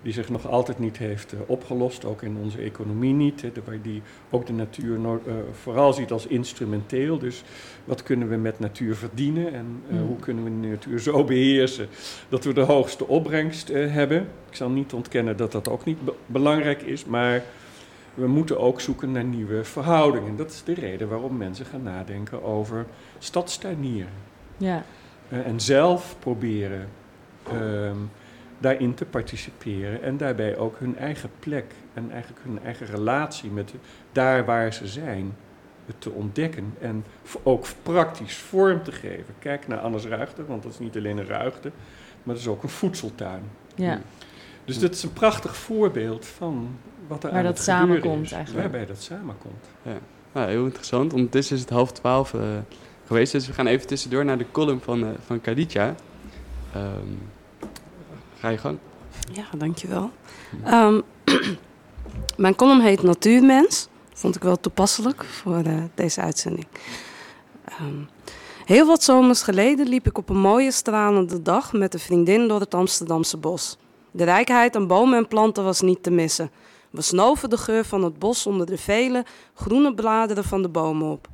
Speaker 6: die zich nog altijd niet heeft eh, opgelost, ook in onze economie niet, hè, waar die ook de natuur eh, vooral ziet als instrumenteel. Dus wat kunnen we met natuur verdienen en eh,
Speaker 5: Mm.
Speaker 6: hoe kunnen we de natuur zo beheersen dat we de hoogste opbrengst hebben? Ik zal niet ontkennen dat dat ook niet be- belangrijk is, maar we moeten ook zoeken naar nieuwe verhoudingen. Dat is de reden waarom mensen gaan nadenken over stadstuinieren.
Speaker 5: Ja.
Speaker 6: En zelf proberen ehm, daarin te participeren en daarbij ook hun eigen plek en eigenlijk hun eigen relatie met de- daar waar ze zijn te ontdekken en ook praktisch vorm te geven. Kijk naar Annes Ruigte, want dat is niet alleen een ruigte, maar dat is ook een voedseltuin.
Speaker 5: ja.
Speaker 6: Dus dat is een prachtig voorbeeld van wat er
Speaker 5: Waar
Speaker 6: aan
Speaker 5: dat
Speaker 6: het gebeuren
Speaker 5: samenkomt
Speaker 6: is,
Speaker 5: eigenlijk.
Speaker 6: Waarbij dat samenkomt.
Speaker 2: Nou, heel interessant. Ondertussen is het half twaalf eh, geweest, dus we gaan even tussendoor naar de column van, eh van Khadija. Ehm, ga je gang.
Speaker 7: Ja, dankjewel. Ehm mijn column heet Natuurmens. Vond ik wel toepasselijk voor eh, deze uitzending. Ehm, heel wat zomers geleden liep ik op een mooie stralende dag met een vriendin door het Amsterdamse bos. De rijkheid aan bomen en planten was niet te missen. We snoven de geur van het bos onder de vele groene bladeren van de bomen op.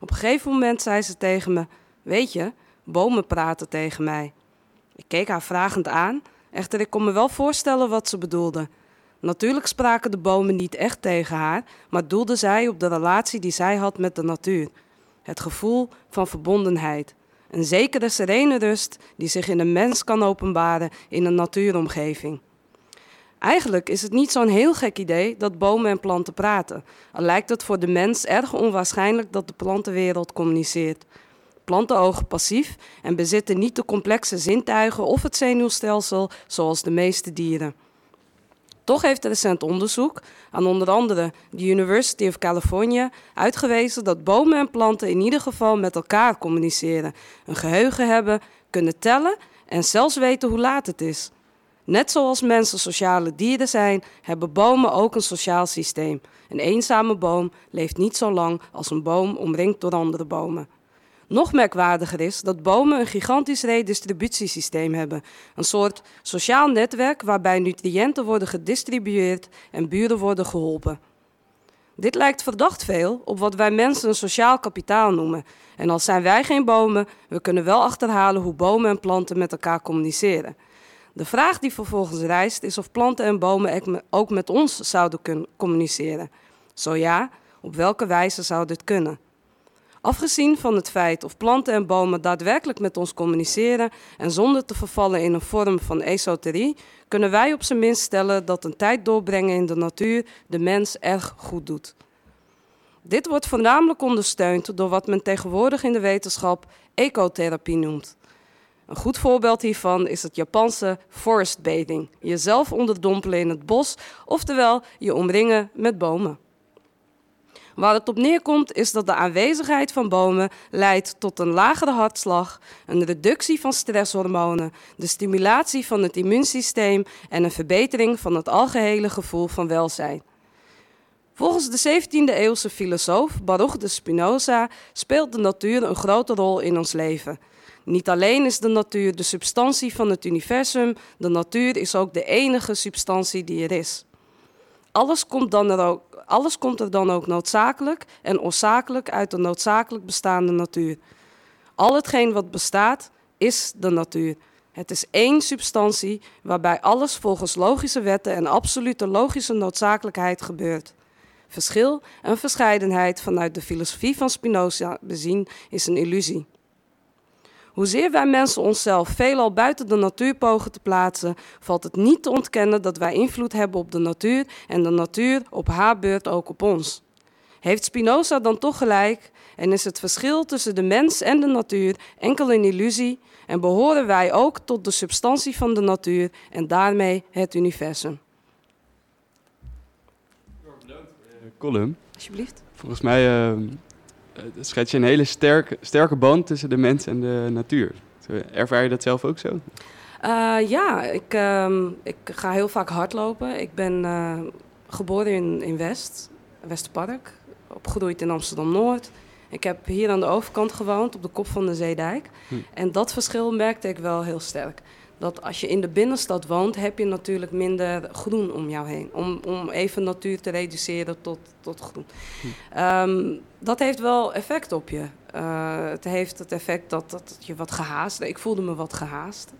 Speaker 7: Op een gegeven moment zei ze tegen me: Weet je, bomen praten tegen mij. Ik keek haar vragend aan Echter, ik kon me wel voorstellen wat ze bedoelde. Natuurlijk spraken de bomen niet echt tegen haar, maar doelde zij op de relatie die zij had met de natuur. Het gevoel van verbondenheid. Een zekere serene rust die zich in een mens kan openbaren in een natuuromgeving. Eigenlijk is het niet zo'n heel gek idee dat bomen en planten praten. Al lijkt het voor de mens erg onwaarschijnlijk dat de plantenwereld communiceert. Planten ogen passief en bezitten niet de complexe zintuigen of het zenuwstelsel zoals de meeste dieren. Toch heeft recent onderzoek aan onder andere de University of California uitgewezen dat bomen en planten in ieder geval met elkaar communiceren, een geheugen hebben, kunnen tellen en zelfs weten hoe laat het is. Net zoals mensen sociale dieren zijn, hebben bomen ook een sociaal systeem. Een eenzame boom leeft niet zo lang als een boom omringd door andere bomen. Nog merkwaardiger is dat bomen een gigantisch redistributiesysteem hebben. Een soort sociaal netwerk waarbij nutriënten worden gedistribueerd en buren worden geholpen. Dit lijkt verdacht veel op wat wij mensen een sociaal kapitaal noemen. En al zijn wij geen bomen, we kunnen wel achterhalen hoe bomen en planten met elkaar communiceren. De vraag die vervolgens rijst is of planten en bomen ook met ons zouden kunnen communiceren. Zo ja, op welke wijze zou dit kunnen? Afgezien van het feit of planten en bomen daadwerkelijk met ons communiceren en zonder te vervallen in een vorm van esoterie, kunnen wij op zijn minst stellen dat een tijd doorbrengen in de natuur de mens erg goed doet. Dit wordt voornamelijk ondersteund door wat men tegenwoordig in de wetenschap ecotherapie noemt. Een goed voorbeeld hiervan is het Japanse forest bathing, jezelf onderdompelen in het bos, oftewel je omringen met bomen. Waar het op neerkomt is dat de aanwezigheid van bomen leidt tot een lagere hartslag, een reductie van stresshormonen, de stimulatie van het immuunsysteem en een verbetering van het algehele gevoel van welzijn. Volgens de 17e eeuwse filosoof Baruch de Spinoza speelt de natuur een grote rol in ons leven. Niet alleen is de natuur de substantie van het universum, de natuur is ook de enige substantie die er is. Alles komt, dan er ook, alles komt er dan ook noodzakelijk en oorzakelijk uit de noodzakelijk bestaande natuur. Al hetgeen wat bestaat, is de natuur. Het is één substantie waarbij alles volgens logische wetten en absolute logische noodzakelijkheid gebeurt. Verschil en verscheidenheid vanuit de filosofie van Spinoza bezien is een illusie. Hoezeer wij mensen onszelf veelal buiten de natuur pogen te plaatsen, valt het niet te ontkennen dat wij invloed hebben op de natuur en de natuur op haar beurt ook op ons. Heeft Spinoza dan toch gelijk en is het verschil tussen de mens en de natuur enkel een illusie en behoren wij ook tot de substantie van de natuur en daarmee het universum?
Speaker 2: column.
Speaker 7: Alsjeblieft.
Speaker 2: Volgens mij uh, schets je een hele sterke, sterke band tussen de mens en de natuur. Ervaar je dat zelf ook zo?
Speaker 7: Uh, ja, ik, uh, ik ga heel vaak hardlopen. Ik ben uh, geboren in, in West, Westerpark, opgegroeid in Amsterdam-Noord. Ik heb hier aan de overkant gewoond, op de kop van de Zeedijk. Hm. En dat verschil merkte ik wel heel sterk dat als je in de binnenstad woont, heb je natuurlijk minder groen om jou heen. Om, om even natuur te reduceren tot, tot groen. Hm. Um, dat heeft wel effect op je. Uh, het heeft het effect dat, dat je wat gehaast... Ik voelde me wat gehaast.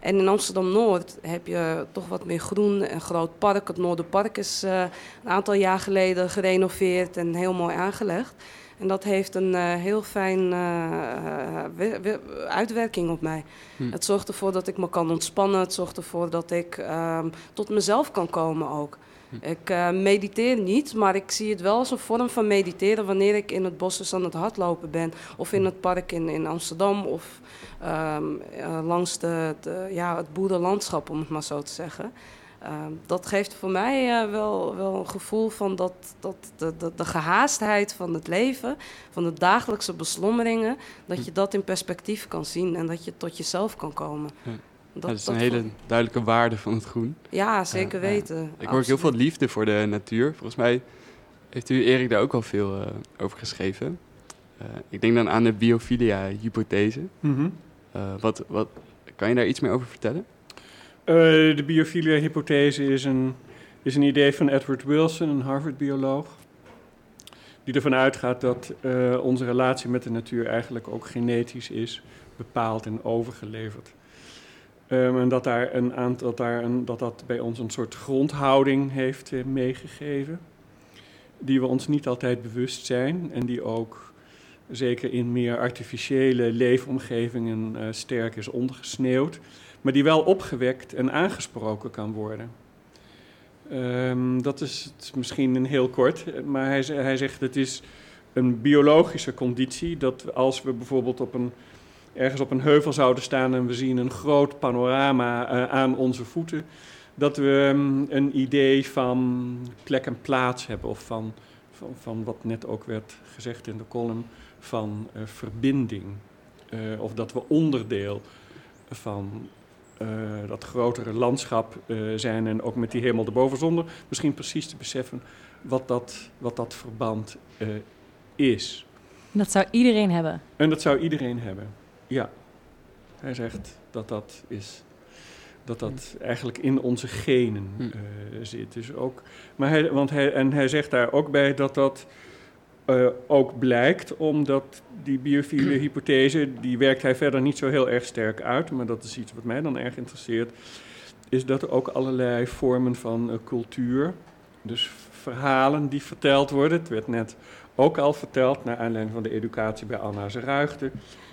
Speaker 7: En in Amsterdam-Noord heb je toch wat meer groen. Een groot park. Het Noorderpark is uh, een aantal jaar geleden gerenoveerd en heel mooi aangelegd. En dat heeft een uh, heel fijn uh, uitwerking op mij. Hm. Het zorgt ervoor dat ik me kan ontspannen. Het zorgt ervoor dat ik um, tot mezelf kan komen ook. Hm. Ik uh, mediteer niet, maar ik zie het wel als een vorm van mediteren wanneer ik in het bos dus aan het hardlopen ben. Of in het park in, in Amsterdam of um, langs de, de, ja, het boerenlandschap, om het maar zo te zeggen. Uh, dat geeft voor mij uh, wel, wel een gevoel van dat, dat de, de, de, gehaastheid van het leven, van de dagelijkse beslommeringen, dat je dat in perspectief kan zien en dat je tot jezelf kan komen.
Speaker 2: Ja. Dat, dat, is een hele duidelijke waarde van het groen.
Speaker 7: Ja, zeker weten.
Speaker 2: Ik hoor ook heel veel liefde voor de natuur. Volgens mij heeft u, Erik, daar ook al veel uh, over geschreven. ik denk dan aan de biofilia-hypothese. Mm -hmm. wat, wat, kan je daar iets meer over vertellen?
Speaker 6: Uh, de biofilia-hypothese is een, is een idee van Edward Wilson, een Harvard-bioloog. Die ervan uitgaat dat uh, onze relatie met de natuur eigenlijk ook genetisch is bepaald en overgeleverd. Um, en dat, daar een aantal, dat, daar een, dat dat bij ons een soort grondhouding heeft uh, meegegeven. Die we ons niet altijd bewust zijn en die ook zeker in meer artificiële leefomgevingen sterk is ondergesneeuwd maar die wel opgewekt en aangesproken kan worden. Um, dat is, misschien een heel kort, maar hij, hij zegt het is een biologische conditie dat als we bijvoorbeeld op een, ergens op een heuvel zouden staan en we zien een groot panorama uh, aan onze voeten, dat we um, een idee van plek en plaats hebben of van, van, van wat net ook werd gezegd in de column, van uh, verbinding. Uh, of dat we onderdeel van dat grotere landschap uh, zijn en ook met die hemel erboven, zonder misschien precies te beseffen wat dat, wat dat verband uh, is.
Speaker 5: Dat zou iedereen hebben.
Speaker 6: En dat zou iedereen hebben, ja. Hij zegt dat dat is. Dat dat eigenlijk in onze genen hm. zit. Dus ook, maar hij, want hij, en hij zegt daar ook bij dat dat uh, ook blijkt, omdat die biofiele hypothese, die werkt hij verder niet zo heel erg sterk uit, maar dat is iets wat mij dan erg interesseert, is dat er ook allerlei vormen van uh, cultuur, dus verhalen die verteld worden, het werd net ook al verteld naar aanleiding van de educatie bij Anna Zeruigte,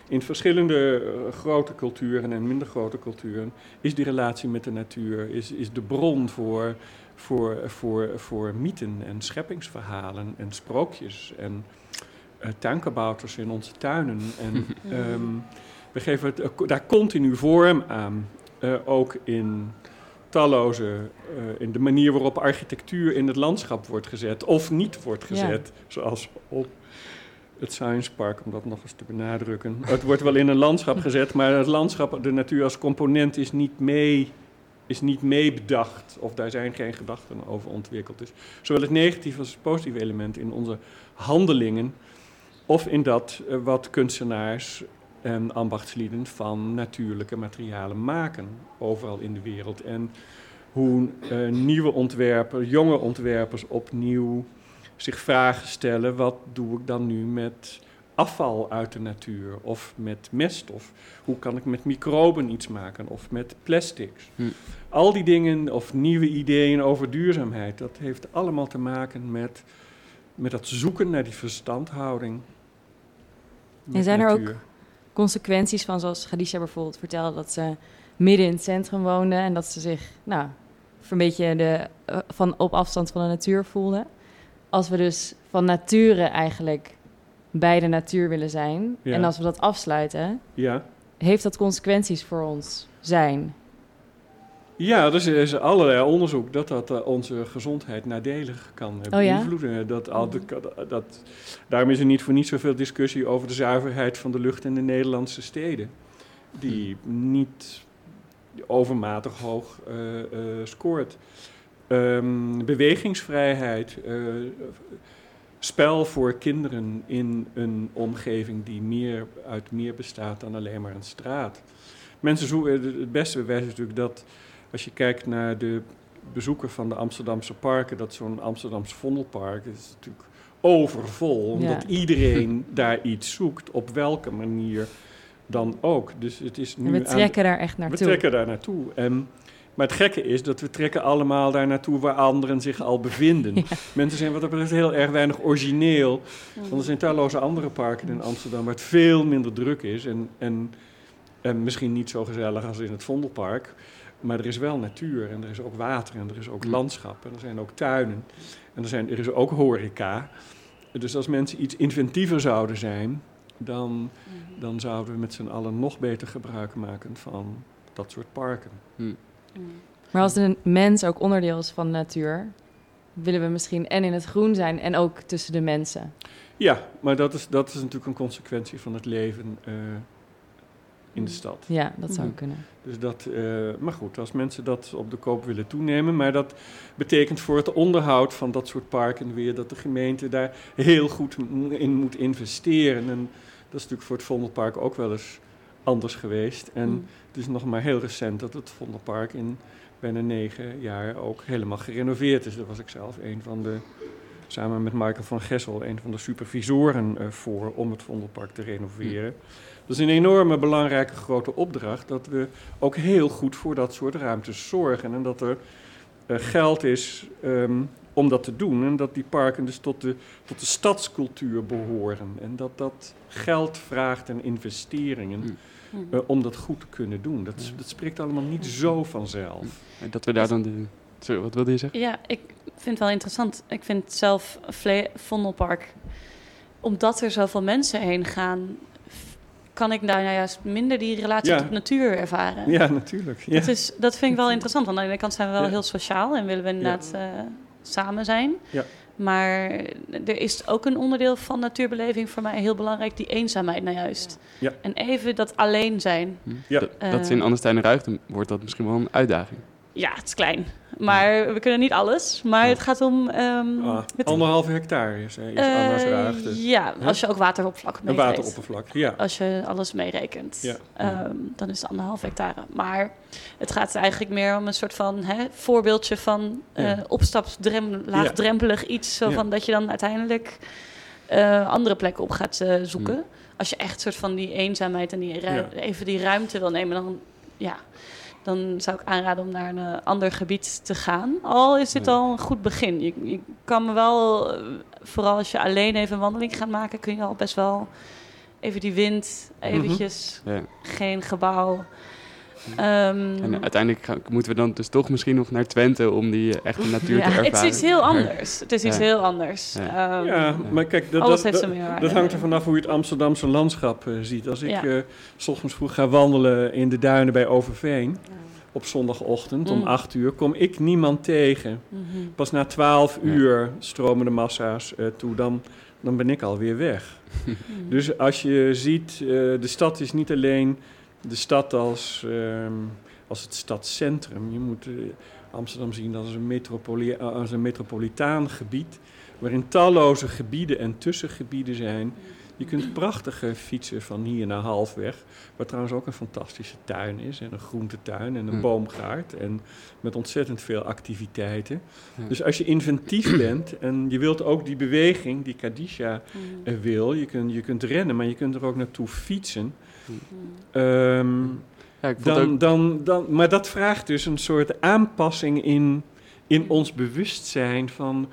Speaker 6: in verschillende uh, grote culturen en minder grote culturen is die relatie met de natuur, is, is de bron voor voor, voor, voor mythen en scheppingsverhalen en sprookjes en uh, tuinkabouters in onze tuinen. En um, we geven het, uh, daar continu vorm aan, uh, ook in talloze, in de manier waarop architectuur in het landschap wordt gezet of niet wordt gezet, ja. zoals op het Science Park, om dat nog eens te benadrukken. Het wordt wel in een landschap gezet, maar het landschap, de natuur als component is niet mee is niet meebedacht of daar zijn geen gedachten over ontwikkeld. Dus zowel het negatieve als het positieve element in onze handelingen of in dat uh, wat kunstenaars en ambachtslieden van natuurlijke materialen maken overal in de wereld. En hoe uh, nieuwe ontwerpers, jonge ontwerpers opnieuw zich vragen stellen: wat doe ik dan nu met afval uit de natuur of met mest of hoe kan ik met microben iets maken of met plastics.
Speaker 2: Hm.
Speaker 6: Al die dingen of nieuwe ideeën over duurzaamheid, dat heeft allemaal te maken met, met dat zoeken naar die verstandhouding. met
Speaker 5: zijn er ook consequenties van, zoals Khadija bijvoorbeeld vertelde, dat ze midden in het centrum woonde en dat ze zich, nou, een beetje de, eh, van op afstand van de natuur voelde. Als we dus van nature eigenlijk bij de natuur willen zijn
Speaker 6: Ja.
Speaker 5: en als we dat afsluiten,
Speaker 6: Ja.
Speaker 5: heeft dat consequenties voor ons zijn.
Speaker 6: Ja, er is, er is allerlei onderzoek dat dat eh, onze gezondheid nadelig kan eh,
Speaker 5: Oh
Speaker 6: beïnvloeden. De- dat, dat, daarom is er niet voor niet zoveel discussie over de zuiverheid van de lucht in de Nederlandse steden. Die niet overmatig hoog eh, eh, scoort. Ehm, bewegingsvrijheid, eh, spel voor kinderen in een omgeving die meer, uit meer bestaat dan alleen maar een straat. Mensen zoeken, het beste bewijs is natuurlijk dat als je kijkt naar de bezoeker van de Amsterdamse parken, dat zo'n Amsterdamse Vondelpark is natuurlijk overvol, omdat
Speaker 5: Ja.
Speaker 6: iedereen daar iets zoekt, op welke manier dan ook. Dus het is nu
Speaker 5: En we
Speaker 6: aan-
Speaker 5: trekken daar echt
Speaker 6: we
Speaker 5: naartoe.
Speaker 6: trekken daar naartoe. En, maar het gekke is dat we trekken allemaal daar naartoe waar anderen zich al bevinden.
Speaker 5: Ja.
Speaker 6: Mensen zijn wat dat betreft heel erg weinig origineel. Want er zijn talloze andere parken in Amsterdam waar het veel minder druk is. En, en, en misschien niet zo gezellig als in het Vondelpark. Maar er is wel natuur en er is ook water en er is ook landschap en er zijn ook tuinen. En er, zijn, er is ook horeca. Dus als mensen iets inventiever zouden zijn, dan, dan zouden we met z'n allen nog beter gebruik maken van dat soort parken.
Speaker 5: Maar als een mens ook onderdeel is van de natuur, willen we misschien en in het groen zijn en ook tussen de mensen.
Speaker 6: Ja, maar dat is, dat is natuurlijk een consequentie van het leven eh, in de stad.
Speaker 5: Ja, dat zou
Speaker 2: Mhm.
Speaker 5: kunnen.
Speaker 6: Dus dat, eh, maar goed, als mensen dat op de koop willen toenemen, maar dat betekent voor het onderhoud van dat soort parken weer dat de gemeente daar heel goed in moet investeren. En dat is natuurlijk voor het Vondelpark ook wel eens anders geweest. En
Speaker 5: Mm.
Speaker 6: Het is nog maar heel recent dat het Vondelpark in bijna negen jaar ook helemaal gerenoveerd is. Daar was ik zelf een van de, samen met Michael van Gessel, een van de supervisoren eh, voor om het Vondelpark te renoveren. Dat is een enorme belangrijke grote opdracht dat we ook heel goed voor dat soort ruimtes zorgen. En dat er eh, geld is ehm, om dat te doen. En dat die parken dus tot de, tot de stadscultuur behoren. En dat dat geld vraagt en investeringen
Speaker 2: Mm.
Speaker 6: eh, om dat goed te kunnen doen. Dat, spreekt allemaal niet zo vanzelf.
Speaker 2: En dat we daar dan de... Sorry, wat wilde je zeggen?
Speaker 3: Ja, ik vind het wel interessant. Ik vind zelf Vle Vondelpark, omdat er zoveel mensen heen gaan, kan ik daar nou juist minder die relatie
Speaker 6: Ja.
Speaker 3: tot natuur ervaren.
Speaker 6: Ja, natuurlijk. Ja.
Speaker 3: Dat, is, dat vind ik wel interessant, want aan de ene kant zijn we wel
Speaker 6: Ja.
Speaker 3: heel sociaal en willen we inderdaad eh, samen zijn. Maar er is ook een onderdeel van natuurbeleving voor mij heel belangrijk, die eenzaamheid nou juist.
Speaker 6: Ja.
Speaker 3: En even dat alleen zijn.
Speaker 6: Ja.
Speaker 2: Dat, dat is in
Speaker 3: Eh.
Speaker 2: Anderstein en Ruigten wordt dat misschien wel een uitdaging.
Speaker 3: Ja, het is klein. Maar we kunnen niet alles. Maar het gaat om... ehm,
Speaker 6: Ah,
Speaker 3: het-
Speaker 6: anderhalve hectare is, hè, is
Speaker 3: eh,
Speaker 6: Anna's Raagte.
Speaker 3: Ja, als je ook wateroppervlak
Speaker 6: Een
Speaker 3: meegeeft.
Speaker 6: wateroppervlak, ja.
Speaker 3: Als je alles meerekent,
Speaker 6: Ja.
Speaker 3: ehm, dan is het anderhalf hectare. Maar het gaat eigenlijk meer om een soort van hè, voorbeeldje van eh
Speaker 6: Ja.
Speaker 3: opstapsdrem, laagdrempelig iets. Zo
Speaker 6: Ja.
Speaker 3: van dat je dan uiteindelijk eh, andere plekken op gaat eh, zoeken.
Speaker 2: Mm.
Speaker 3: Als je echt soort van die eenzaamheid en die even die ruimte wil nemen, dan, ja, dan zou ik aanraden om naar een eh, ander gebied te gaan. Al is dit
Speaker 2: Ja.
Speaker 3: al een goed begin. Je, je kan me wel, eh, vooral als je alleen even een wandeling gaat maken, kun je al best wel even die wind, eventjes
Speaker 2: Ja.
Speaker 3: geen gebouw. Ehm,
Speaker 2: En uiteindelijk gaan- moeten we dan dus toch misschien nog naar Twente om die eh, echte natuur
Speaker 3: ja,
Speaker 2: te ervaren.
Speaker 3: het is iets heel anders. Het is iets
Speaker 2: Ja.
Speaker 3: heel anders.
Speaker 2: Ja.
Speaker 3: Ehm,
Speaker 6: Ja, maar kijk, dat,
Speaker 3: alles
Speaker 6: dat,
Speaker 3: heeft
Speaker 6: dat, dat hangt er vanaf hoe je het Amsterdamse landschap eh, ziet. Als ik
Speaker 3: Ja.
Speaker 6: eh, s ochtends vroeg ga wandelen in de duinen bij Overveen, op zondagochtend om
Speaker 3: Mm.
Speaker 6: 8 uur, kom ik niemand tegen.
Speaker 3: Mhm.
Speaker 6: Pas na 12
Speaker 2: Ja.
Speaker 6: uur stromen de massa's eh, toe, dan, dan ben ik alweer weg.
Speaker 3: Mhm.
Speaker 6: Dus als je ziet, eh, de stad is niet alleen de stad als, ehm, als het stadscentrum. Je moet eh, Amsterdam zien als een, metropoli- eh, als een metropolitaan gebied, waarin talloze gebieden en tussengebieden zijn Je kunt prachtig eh, fietsen van hier naar halfweg. Waar trouwens ook een fantastische tuin is. En een groentetuin en een
Speaker 2: Hm.
Speaker 6: boomgaard. En met ontzettend veel activiteiten.
Speaker 2: Ja.
Speaker 6: Dus als je inventief bent en je wilt ook die beweging die Kadisha
Speaker 3: Mm.
Speaker 6: eh, wil. Je kunt, je kunt rennen, maar je kunt er ook naartoe fietsen. Ehm,
Speaker 2: Ja, ik vond
Speaker 6: dan,
Speaker 2: ook...
Speaker 6: dan, dan, maar dat vraagt dus een soort aanpassing in, in ons bewustzijn van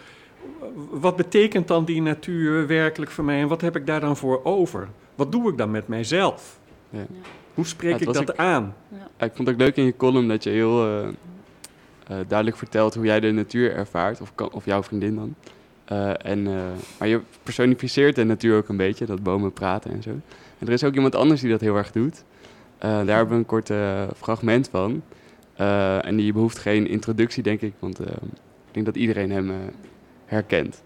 Speaker 6: wat betekent dan die natuur werkelijk voor mij en wat heb ik daar dan voor over? Wat doe ik dan met mijzelf?
Speaker 2: Ja.
Speaker 6: Hoe spreek ik dat
Speaker 2: ook-
Speaker 6: aan?
Speaker 2: Ja, ik vond het ook leuk in je column dat je heel eh, eh, duidelijk vertelt hoe jij de natuur ervaart, of, kan- of jouw vriendin dan. Eh, en, eh, maar je personificeert de natuur ook een beetje, dat bomen praten en zo. En er is ook iemand anders die dat heel erg doet. Eh, daar hebben we een kort eh, fragment van. Eh, en die behoeft geen introductie, denk ik, want ik denk dat iedereen hem herkent.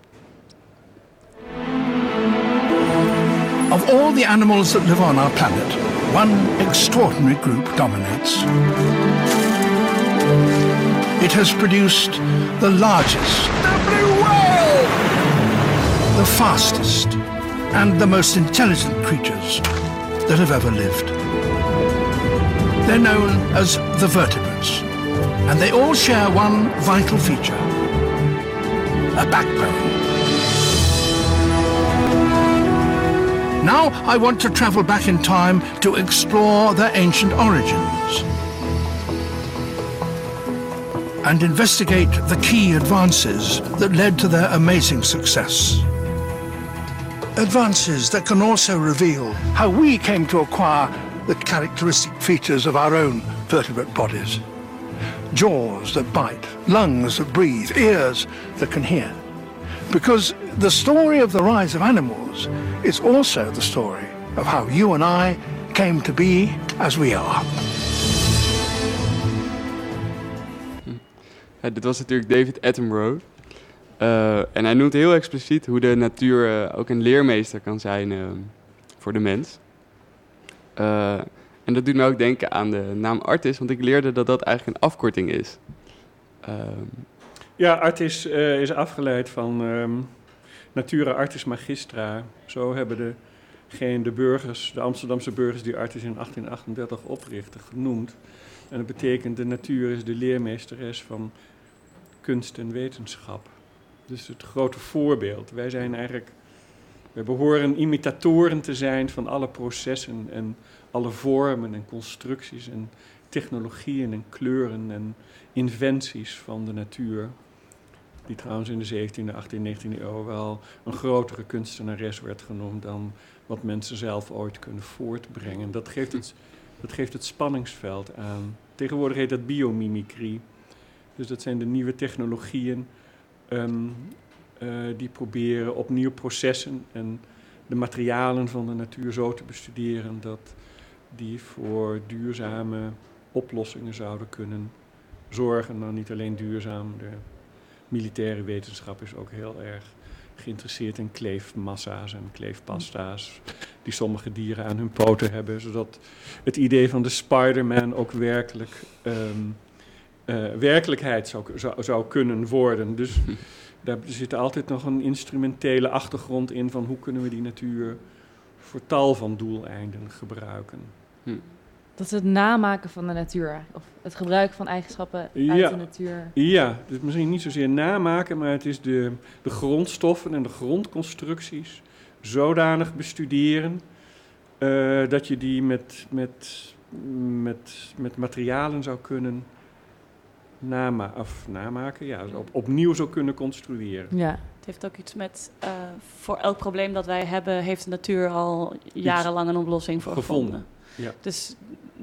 Speaker 8: Of all the animals that live on our planet, one extraordinary group dominates. It has produced the largest, the blue whale, the fastest, and the most intelligent creatures that have ever lived. They're known as the vertebrates, and they all share one vital feature a backbone. Now I want to travel back in time to explore their ancient origins and investigate the key advances that led to their amazing success. Advances that can also reveal how we came to acquire the characteristic features of our own vertebrate bodies. Jaws that bite, lungs that breathe, ears that can hear. Because the story of the rise of animals is also the story of how you and I came to be as we are. Hm.
Speaker 2: Ja, dit was natuurlijk David Attenborough. Eh, en hij noemt heel expliciet hoe de natuur eh, ook een leermeester kan zijn eh, voor de mens. En dat doet me ook denken aan de naam artis, want ik leerde dat dat eigenlijk een afkorting is.
Speaker 6: Ja, artis is afgeleid van ehm Natura Artis Magistra. Zo hebben de, geen, de burgers, de Amsterdamse burgers die artis in 1838 oprichten, genoemd. En dat betekent de natuur is de leermeesteres van kunst en wetenschap. Dus het grote voorbeeld. Wij zijn eigenlijk, wij behoren imitatoren te zijn van alle processen en alle vormen en constructies en technologieën en kleuren en inventies van de natuur. Die trouwens in de 17e, 18e, 19e eeuw wel een grotere kunstenares werd genoemd dan wat mensen zelf ooit kunnen voortbrengen. Dat geeft het, dat geeft het spanningsveld aan. Tegenwoordig heet dat biomimicry. Dus dat zijn de nieuwe technologieën ehm, eh, die proberen opnieuw processen en de materialen van de natuur zo te bestuderen dat die voor duurzame oplossingen zouden kunnen zorgen. Nou, niet alleen duurzaam, de militaire wetenschap is ook heel erg geïnteresseerd in kleefmassa's en kleefpasta's die sommige dieren aan hun poten hebben, zodat het idee van de Spider-Man ook werkelijk ehm, eh, werkelijkheid zou, zou, zou kunnen worden. Dus daar zit altijd nog een instrumentele achtergrond in van hoe kunnen we die natuur voor tal van doeleinden gebruiken.
Speaker 5: Dat is het namaken van de natuur. Of het gebruik van eigenschappen uit
Speaker 6: Ja.
Speaker 5: de natuur.
Speaker 6: Ja, dus misschien niet zozeer namaken, maar het is de, de grondstoffen en de grondconstructies zodanig bestuderen eh, dat je die met, met, met, met materialen zou kunnen nama of namaken, ja, op, opnieuw zou kunnen construeren.
Speaker 5: Ja.
Speaker 3: Het heeft ook iets met, eh, voor elk probleem dat wij hebben, heeft de natuur al jarenlang een oplossing voor gevonden.
Speaker 6: Gevonden, ja.
Speaker 3: Dus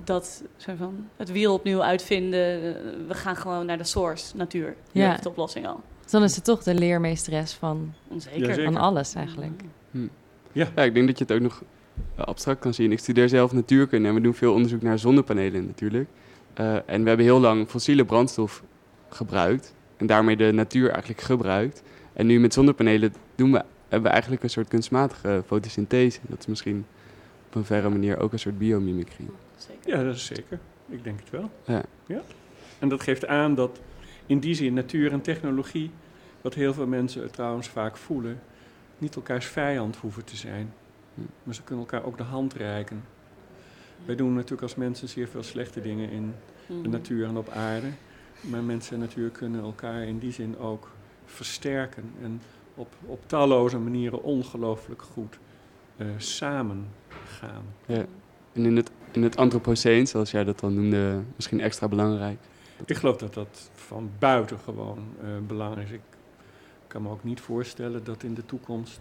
Speaker 3: dat, van, het wiel opnieuw uitvinden, eh, we gaan gewoon naar de source, natuur. Die
Speaker 5: Ja.
Speaker 3: heeft de oplossing al.
Speaker 5: Dus dan is het toch de leermeesteres van,
Speaker 3: Zeker.
Speaker 5: Van alles eigenlijk.
Speaker 2: hm.
Speaker 6: Ja.
Speaker 2: ja, ik denk dat je het ook nog eh, abstract kan zien. Ik studeer zelf natuurkunde en we doen veel onderzoek naar zonnepanelen natuurlijk. Eh, en we hebben heel lang fossiele brandstof gebruikt en daarmee de natuur eigenlijk gebruikt. En nu met zonnepanelen doen we, hebben we eigenlijk een soort kunstmatige fotosynthese. Dat is misschien op een verre manier ook een soort biomimicry.
Speaker 3: Zeker.
Speaker 6: Ja, dat is zeker. Ik denk het wel.
Speaker 2: Ja.
Speaker 6: ja. En dat geeft aan dat in die zin natuur en technologie, wat heel veel mensen trouwens vaak voelen, niet elkaars vijand hoeven te zijn. Maar ze kunnen elkaar ook de hand reiken. Wij doen natuurlijk als mensen zeer veel slechte dingen in
Speaker 3: Mhm.
Speaker 6: de natuur en op aarde. Maar mensen en natuur kunnen elkaar in die zin ook versterken. En op, op talloze manieren ongelooflijk goed eh, samen gaan.
Speaker 2: Ja. En in het, in het antropoceen, zoals jij dat dan noemde, misschien extra belangrijk.
Speaker 6: Ik geloof dat dat van buitengewoon eh belangrijk is. Ik kan me ook niet voorstellen dat in de toekomst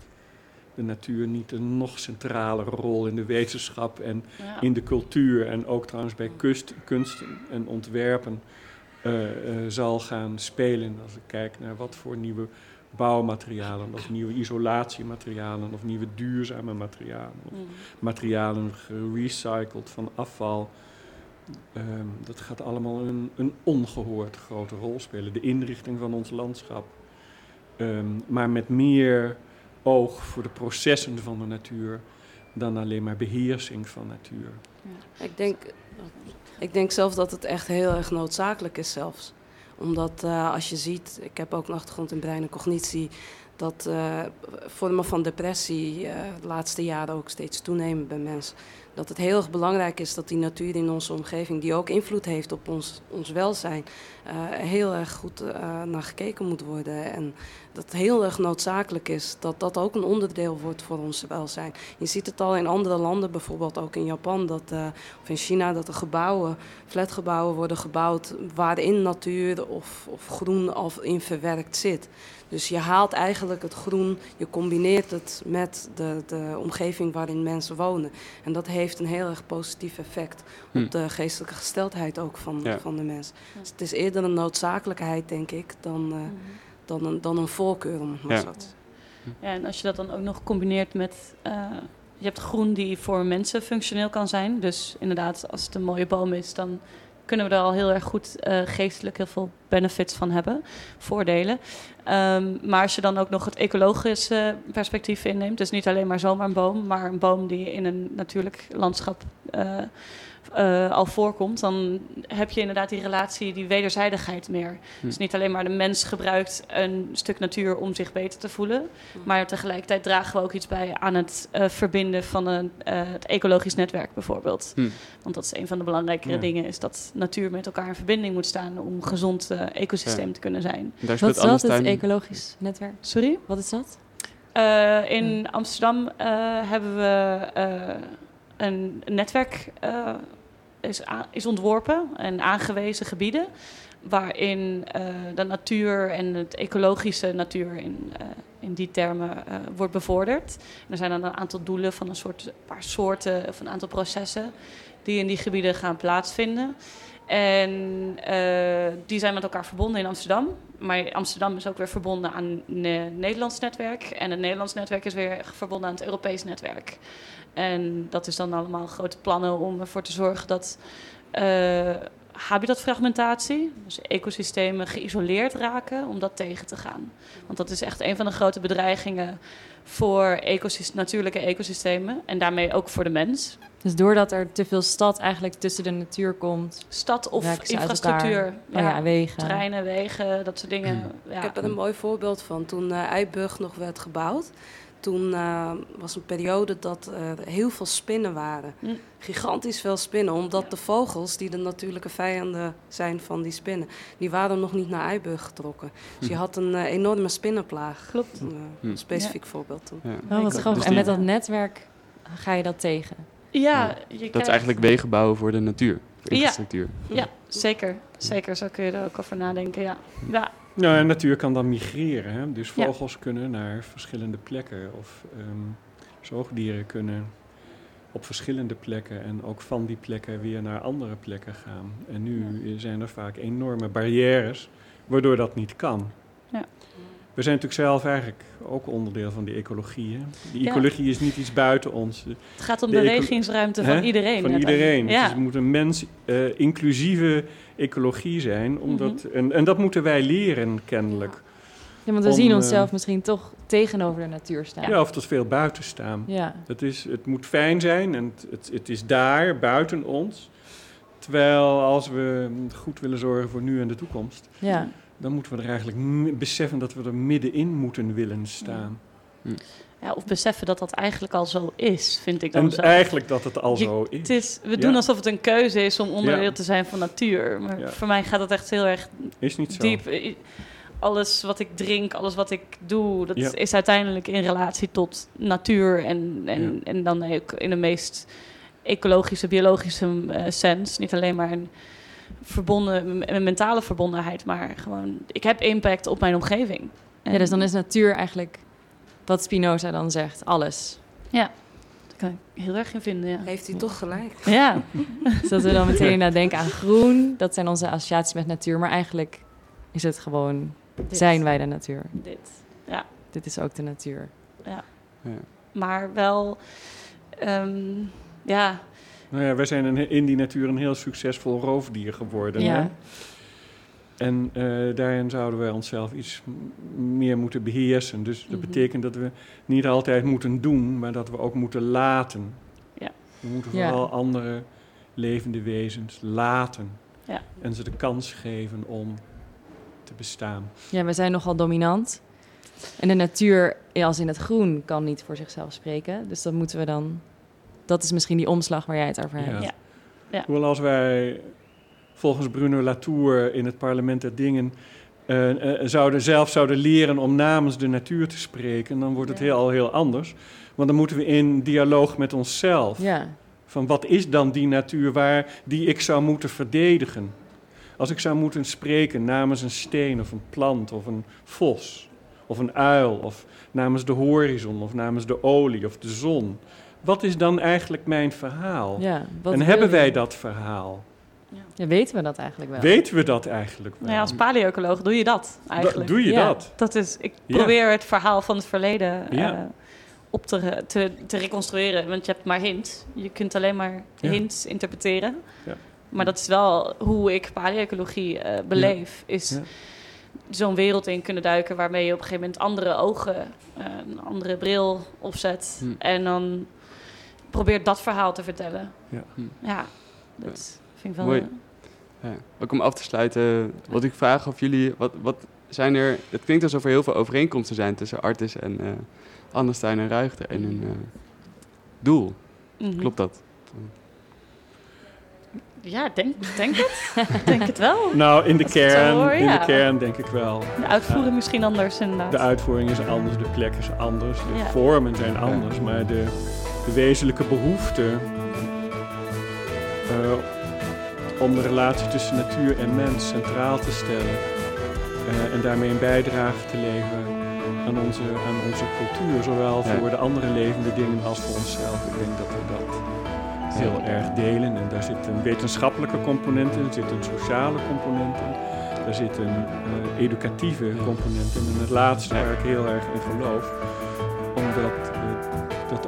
Speaker 6: de natuur niet een nog centrale rol in de wetenschap en
Speaker 3: Ja.
Speaker 6: in de cultuur en ook trouwens bij kust, kunst en ontwerpen eh, eh, zal gaan spelen. Als ik kijk naar wat voor nieuwe bouwmaterialen, of nieuwe isolatiematerialen, of nieuwe duurzame materialen, of
Speaker 3: Mhm.
Speaker 6: materialen gerecycled van afval. Ehm, dat gaat allemaal een, een ongehoord grote rol spelen. De inrichting van ons landschap. Ehm, maar met meer oog voor de processen van de natuur dan alleen maar beheersing van natuur.
Speaker 7: Ik denk, ik denk zelf dat het echt heel erg noodzakelijk is zelfs. Omdat eh, als je ziet, ik heb ook een achtergrond in brein en cognitie, dat eh, vormen van depressie eh, de laatste jaren ook steeds toenemen bij mensen. Dat het heel erg belangrijk is dat die natuur in onze omgeving, die ook invloed heeft op ons, ons welzijn, eh, heel erg goed eh, naar gekeken moet worden. En dat het heel erg noodzakelijk is dat dat ook een onderdeel wordt voor ons welzijn. Je ziet het al in andere landen, bijvoorbeeld ook in Japan dat, eh, of in China, dat er gebouwen, flatgebouwen worden gebouwd waarin natuur of, of groen al in verwerkt zit. Dus je haalt eigenlijk het groen, je combineert het met de, de omgeving waarin mensen wonen. En dat heeft een heel erg positief effect
Speaker 2: Hm.
Speaker 7: op de geestelijke gesteldheid ook van,
Speaker 2: Ja.
Speaker 7: van de mens. Dus het is eerder een noodzakelijkheid, denk ik, dan, eh, dan, een, dan een voorkeur, om het maar
Speaker 2: Ja.
Speaker 7: zo te zeggen.
Speaker 3: Ja, en als je dat dan ook nog combineert met... eh, je hebt groen die voor mensen functioneel kan zijn. Dus inderdaad, als het een mooie boom is, dan kunnen we er al heel erg goed eh, geestelijk heel veel benefits van hebben. Voordelen. Ehm, maar als je dan ook nog het ecologische perspectief inneemt... dus niet alleen maar zomaar een boom... maar een boom die in een natuurlijk landschap... eh, eh, al voorkomt, dan heb je inderdaad die relatie, die wederzijdigheid meer.
Speaker 2: Hm.
Speaker 3: Dus niet alleen maar de mens gebruikt een stuk natuur om zich beter te voelen, maar tegelijkertijd dragen we ook iets bij aan het eh, verbinden van een, eh, het ecologisch netwerk bijvoorbeeld.
Speaker 2: Hm.
Speaker 3: Want dat is een van de belangrijkere
Speaker 6: Ja.
Speaker 3: dingen, is dat natuur met elkaar in verbinding moet staan om een gezond eh, ecosysteem
Speaker 2: Ja.
Speaker 3: te kunnen zijn.
Speaker 2: Daar
Speaker 5: Wat is dat, het ecologisch netwerk?
Speaker 3: Sorry?
Speaker 5: Wat is dat?
Speaker 3: Eh, in Amsterdam eh, hebben we eh, een netwerk uh, is, is ontworpen en aangewezen gebieden. Waarin uh, de natuur en het ecologische natuur in, uh, in die termen wordt bevorderd. Er zijn dan een aantal doelen van een soort paar soorten of een aantal processen die in die gebieden gaan plaatsvinden. En uh, die zijn met elkaar verbonden in Amsterdam. Maar Amsterdam is ook weer verbonden aan het Nederlands netwerk. En het Nederlands netwerk is weer verbonden aan het Europees netwerk. En dat is dan allemaal grote plannen om ervoor te zorgen dat uh, habitatfragmentatie, dus ecosystemen geïsoleerd raken, om dat tegen te gaan. Want dat is echt een van de grote bedreigingen voor natuurlijke ecosystemen en daarmee ook voor de mens.
Speaker 5: Dus doordat er te veel stad eigenlijk tussen de natuur komt.
Speaker 3: Stad of infrastructuur.
Speaker 5: Ja, oh ja, wegen.
Speaker 3: Treinen, wegen, dat soort dingen. Ja.
Speaker 7: Ik heb er een mooi voorbeeld van. Toen uh, Eiburg nog werd gebouwd, toen uh, was een periode dat er heel veel spinnen waren.
Speaker 3: Mm.
Speaker 7: Gigantisch veel spinnen, omdat ja. de vogels, die de natuurlijke vijanden zijn van die spinnen, die waren nog niet naar Eiburg getrokken. Dus je had een uh, enorme spinnenplaag.
Speaker 3: Klopt.
Speaker 7: Een uh, specifiek ja. voorbeeld toen.
Speaker 5: Ja. Oh, wat grappig. Dus en met dat netwerk ga je dat tegen?
Speaker 3: Ja, je
Speaker 2: dat
Speaker 3: krijgt...
Speaker 2: is eigenlijk wegen bouwen voor de natuur, voor infrastructuur.
Speaker 3: Ja, ja zeker. Zeker, zo kun je er ook over nadenken, ja. ja.
Speaker 6: Nou, en natuur kan dan migreren. Hè? Dus vogels ja. kunnen naar verschillende plekken. Of um, zoogdieren kunnen op verschillende plekken en ook van die plekken weer naar andere plekken gaan. En nu ja. zijn er vaak enorme barrières waardoor dat niet kan.
Speaker 3: Ja.
Speaker 6: We zijn natuurlijk zelf eigenlijk ook onderdeel van die ecologie. Hè? Die ecologie is niet iets buiten ons.
Speaker 3: Het gaat om de bewegingsruimte van iedereen.
Speaker 6: Van iedereen. Ja. Dus het moet een mens uh, inclusieve ecologie zijn. Omdat, mm -hmm. en, en, dat moeten wij leren, kennelijk.
Speaker 5: Ja, want we om, zien onszelf uh, misschien toch tegenover de natuur staan.
Speaker 6: Ja, of tot veel buiten staan.
Speaker 5: Ja.
Speaker 6: Het, is, het moet fijn zijn en het, het, het is daar, buiten ons. Terwijl als we goed willen zorgen voor nu en de toekomst...
Speaker 5: Ja
Speaker 6: dan moeten we er eigenlijk beseffen dat we er middenin moeten willen staan.
Speaker 3: Ja, of beseffen dat dat eigenlijk al zo is, vind ik dan
Speaker 6: En
Speaker 3: zo.
Speaker 6: eigenlijk dat het al
Speaker 3: Je-
Speaker 6: zo is.
Speaker 3: Het is, we
Speaker 6: Ja.
Speaker 3: doen alsof het een keuze is om onderdeel
Speaker 6: Ja.
Speaker 3: te zijn van natuur. Maar
Speaker 6: Ja.
Speaker 3: voor mij gaat het echt heel erg
Speaker 6: Is niet zo.
Speaker 3: diep. Alles wat ik drink, alles wat ik doe, dat
Speaker 6: Ja.
Speaker 3: is uiteindelijk in relatie tot natuur. En, en,
Speaker 6: Ja.
Speaker 3: en dan ook in de meest ecologische, biologische eh, sens. Niet alleen maar een verbonden, een mentale verbondenheid, maar gewoon, ik heb impact op mijn omgeving.
Speaker 5: Ja, dus dan is natuur eigenlijk wat Spinoza dan zegt, alles.
Speaker 3: Daar kan ik heel erg in vinden, ja.
Speaker 7: Heeft hij toch gelijk?
Speaker 3: Ja,
Speaker 5: Dus dat we dan meteen inderdaad denken aan groen, dat zijn onze associaties met natuur. Maar eigenlijk is het gewoon,
Speaker 3: dit,
Speaker 5: zijn wij de natuur.
Speaker 3: dit.
Speaker 5: Dit is ook de natuur.
Speaker 3: Maar wel, ehm, ja,
Speaker 6: Nou ja, wij zijn een, in die natuur een heel succesvol roofdier geworden.
Speaker 5: Ja.
Speaker 6: Hè? En eh, daarin zouden wij onszelf iets meer moeten beheersen. Dus dat
Speaker 3: Mhm.
Speaker 6: betekent dat we niet altijd moeten doen, maar dat we ook moeten laten.
Speaker 3: Ja.
Speaker 6: We moeten
Speaker 5: Ja.
Speaker 6: vooral andere levende wezens laten.
Speaker 3: Ja.
Speaker 6: En ze de kans geven om te bestaan.
Speaker 5: Ja, we zijn nogal dominant. En de natuur, als in het groen, kan niet voor zichzelf spreken. Dus dat moeten we dan... Dat is misschien die omslag waar jij het over hebt.
Speaker 3: Ja. Ja.
Speaker 6: Hoewel als wij volgens Bruno Latour in het parlement der dingen eh, eh, zouden, zelf zouden leren om namens de natuur te spreken, dan wordt het
Speaker 3: Ja.
Speaker 6: heel, al heel anders. Want dan moeten we in dialoog met onszelf.
Speaker 5: Ja,
Speaker 6: Van wat is dan die natuur waar die ik zou moeten verdedigen? Als ik zou moeten spreken namens een steen of een plant of een vos of een uil of namens de horizon of namens de olie of de zon. Wat is dan eigenlijk mijn verhaal?
Speaker 5: ja. Wat
Speaker 6: en hebben
Speaker 5: je?
Speaker 6: wij dat verhaal?
Speaker 5: Ja, weten we dat eigenlijk wel?
Speaker 6: Weten we dat eigenlijk wel?
Speaker 3: nou ja, als paleoecoloog doe je dat
Speaker 6: Da-
Speaker 3: eigenlijk.
Speaker 6: doe je
Speaker 5: Ja.
Speaker 6: dat?
Speaker 3: Dat is, ik
Speaker 6: Ja.
Speaker 3: probeer het verhaal van het verleden eh, op te, te, te reconstrueren. Want je hebt maar hints. Je kunt alleen maar
Speaker 6: Ja.
Speaker 3: hints interpreteren.
Speaker 6: Ja.
Speaker 3: Maar dat is wel hoe ik paleoecologie eh, beleef. Is
Speaker 6: Ja.
Speaker 3: zo'n wereld in kunnen duiken waarmee je op een gegeven moment andere ogen, eh, een andere bril opzet.
Speaker 2: Hm.
Speaker 3: En dan probeert dat verhaal te vertellen.
Speaker 6: Ja.
Speaker 2: Hm.
Speaker 3: Ja, dat vind ik wel...
Speaker 2: Mooi. Ja. Ook om af te sluiten, wat ik vraag of jullie, wat, wat zijn er, het klinkt alsof er heel veel overeenkomsten zijn tussen Artis en eh Annestein en Ruigte en hun eh, doel.
Speaker 3: mhm.
Speaker 2: Klopt dat?
Speaker 3: Ja, denk, denk het. denk het wel.
Speaker 6: Nou, in de kern,
Speaker 3: hoor,
Speaker 6: in
Speaker 3: ja.
Speaker 6: de kern denk ik wel.
Speaker 3: De uitvoering misschien anders inderdaad.
Speaker 6: De uitvoering is anders, de plek is anders, de
Speaker 3: Ja.
Speaker 6: vormen zijn anders, maar de, de wezenlijke behoefte eh, om de relatie tussen natuur en mens centraal te stellen eh, en daarmee een bijdrage te leveren aan onze, aan onze cultuur, zowel
Speaker 2: Ja.
Speaker 6: voor de andere levende dingen als voor onszelf. Ik denk dat we dat heel erg delen en daar zit een wetenschappelijke component in, er zit een sociale component in. Daar zit een eh, educatieve component in. En het laatste waar ik heel erg in geloof, omdat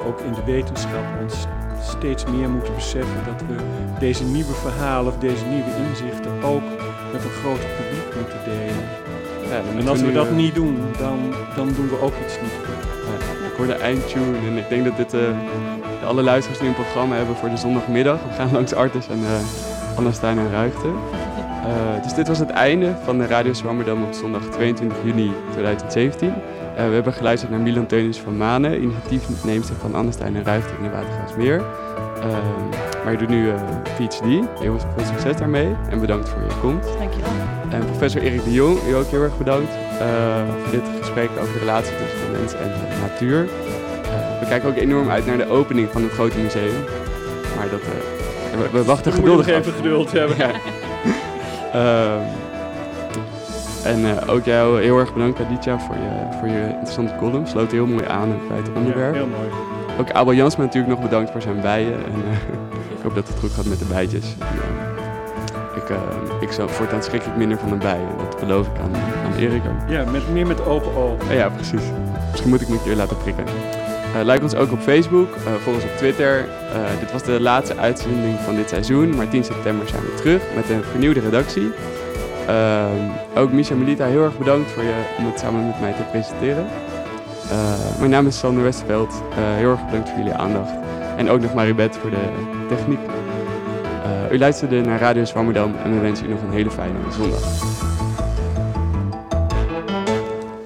Speaker 6: ook in de wetenschap ons steeds meer moeten beseffen dat we deze nieuwe verhalen of deze nieuwe inzichten ook met een groter publiek moeten delen.
Speaker 2: Ja, dan
Speaker 6: En als we dat
Speaker 2: eh,
Speaker 6: niet doen, dan, dan doen we ook iets niet goed.
Speaker 2: Ik hoor de eindtune en ik denk dat dit eh, alle luisteraars die een programma hebben voor de zondagmiddag. We gaan langs Artis en uh, Annestein en Ruigte. Uh, dus dit was het einde van de Radio Zwammerdam op zondag 22 juni 2017. Uh, we hebben geluisterd naar Milan Teunis van Manen, initiatiefneemster van Annestein en Ruigte in de Watergraafsmeer. Uh, maar je doet nu uh, PhD. Heel veel succes daarmee en bedankt voor je komst.
Speaker 3: Dankjewel.
Speaker 2: En professor Erik de Jong, u ook heel erg bedankt uh, voor dit gesprek over de relatie tussen de mens en de natuur. Uh, we kijken ook enorm uit naar de opening van het grote museum. Maar dat, uh, we, we, wachten
Speaker 6: we
Speaker 2: geduldig
Speaker 6: even geduld hebben.
Speaker 2: ja. uh, en uh, ook jou heel erg bedankt, Aditya, voor je, voor je interessante column. Sloot heel mooi aan bij het onderwerp.
Speaker 6: Ja, heel mooi.
Speaker 2: Ook Abel Jansma natuurlijk nog bedankt voor zijn bijen. En, ik hoop dat het goed gaat met de bijtjes. En, ik, uh, ik zou voortaan schrik ik minder van een bij. En dat beloof ik aan, aan Erik ook.
Speaker 6: Ja, met, meer met open ogen.
Speaker 2: Ja, precies. Misschien moet ik me een keer laten prikken. Uh, like ons ook op Facebook, volg ons op Twitter. Dit was de laatste uitzending van dit seizoen. Maar 10 september zijn we terug met een vernieuwde redactie. Ook Misha Melita, heel erg bedankt voor je, om het samen met mij te presenteren. mijn naam is Sander Westerveld. heel erg bedankt voor jullie aandacht. En ook nog Maribeth voor de techniek. u luisterde naar Radio Zwammerdam en we wensen u nog een hele fijne zondag.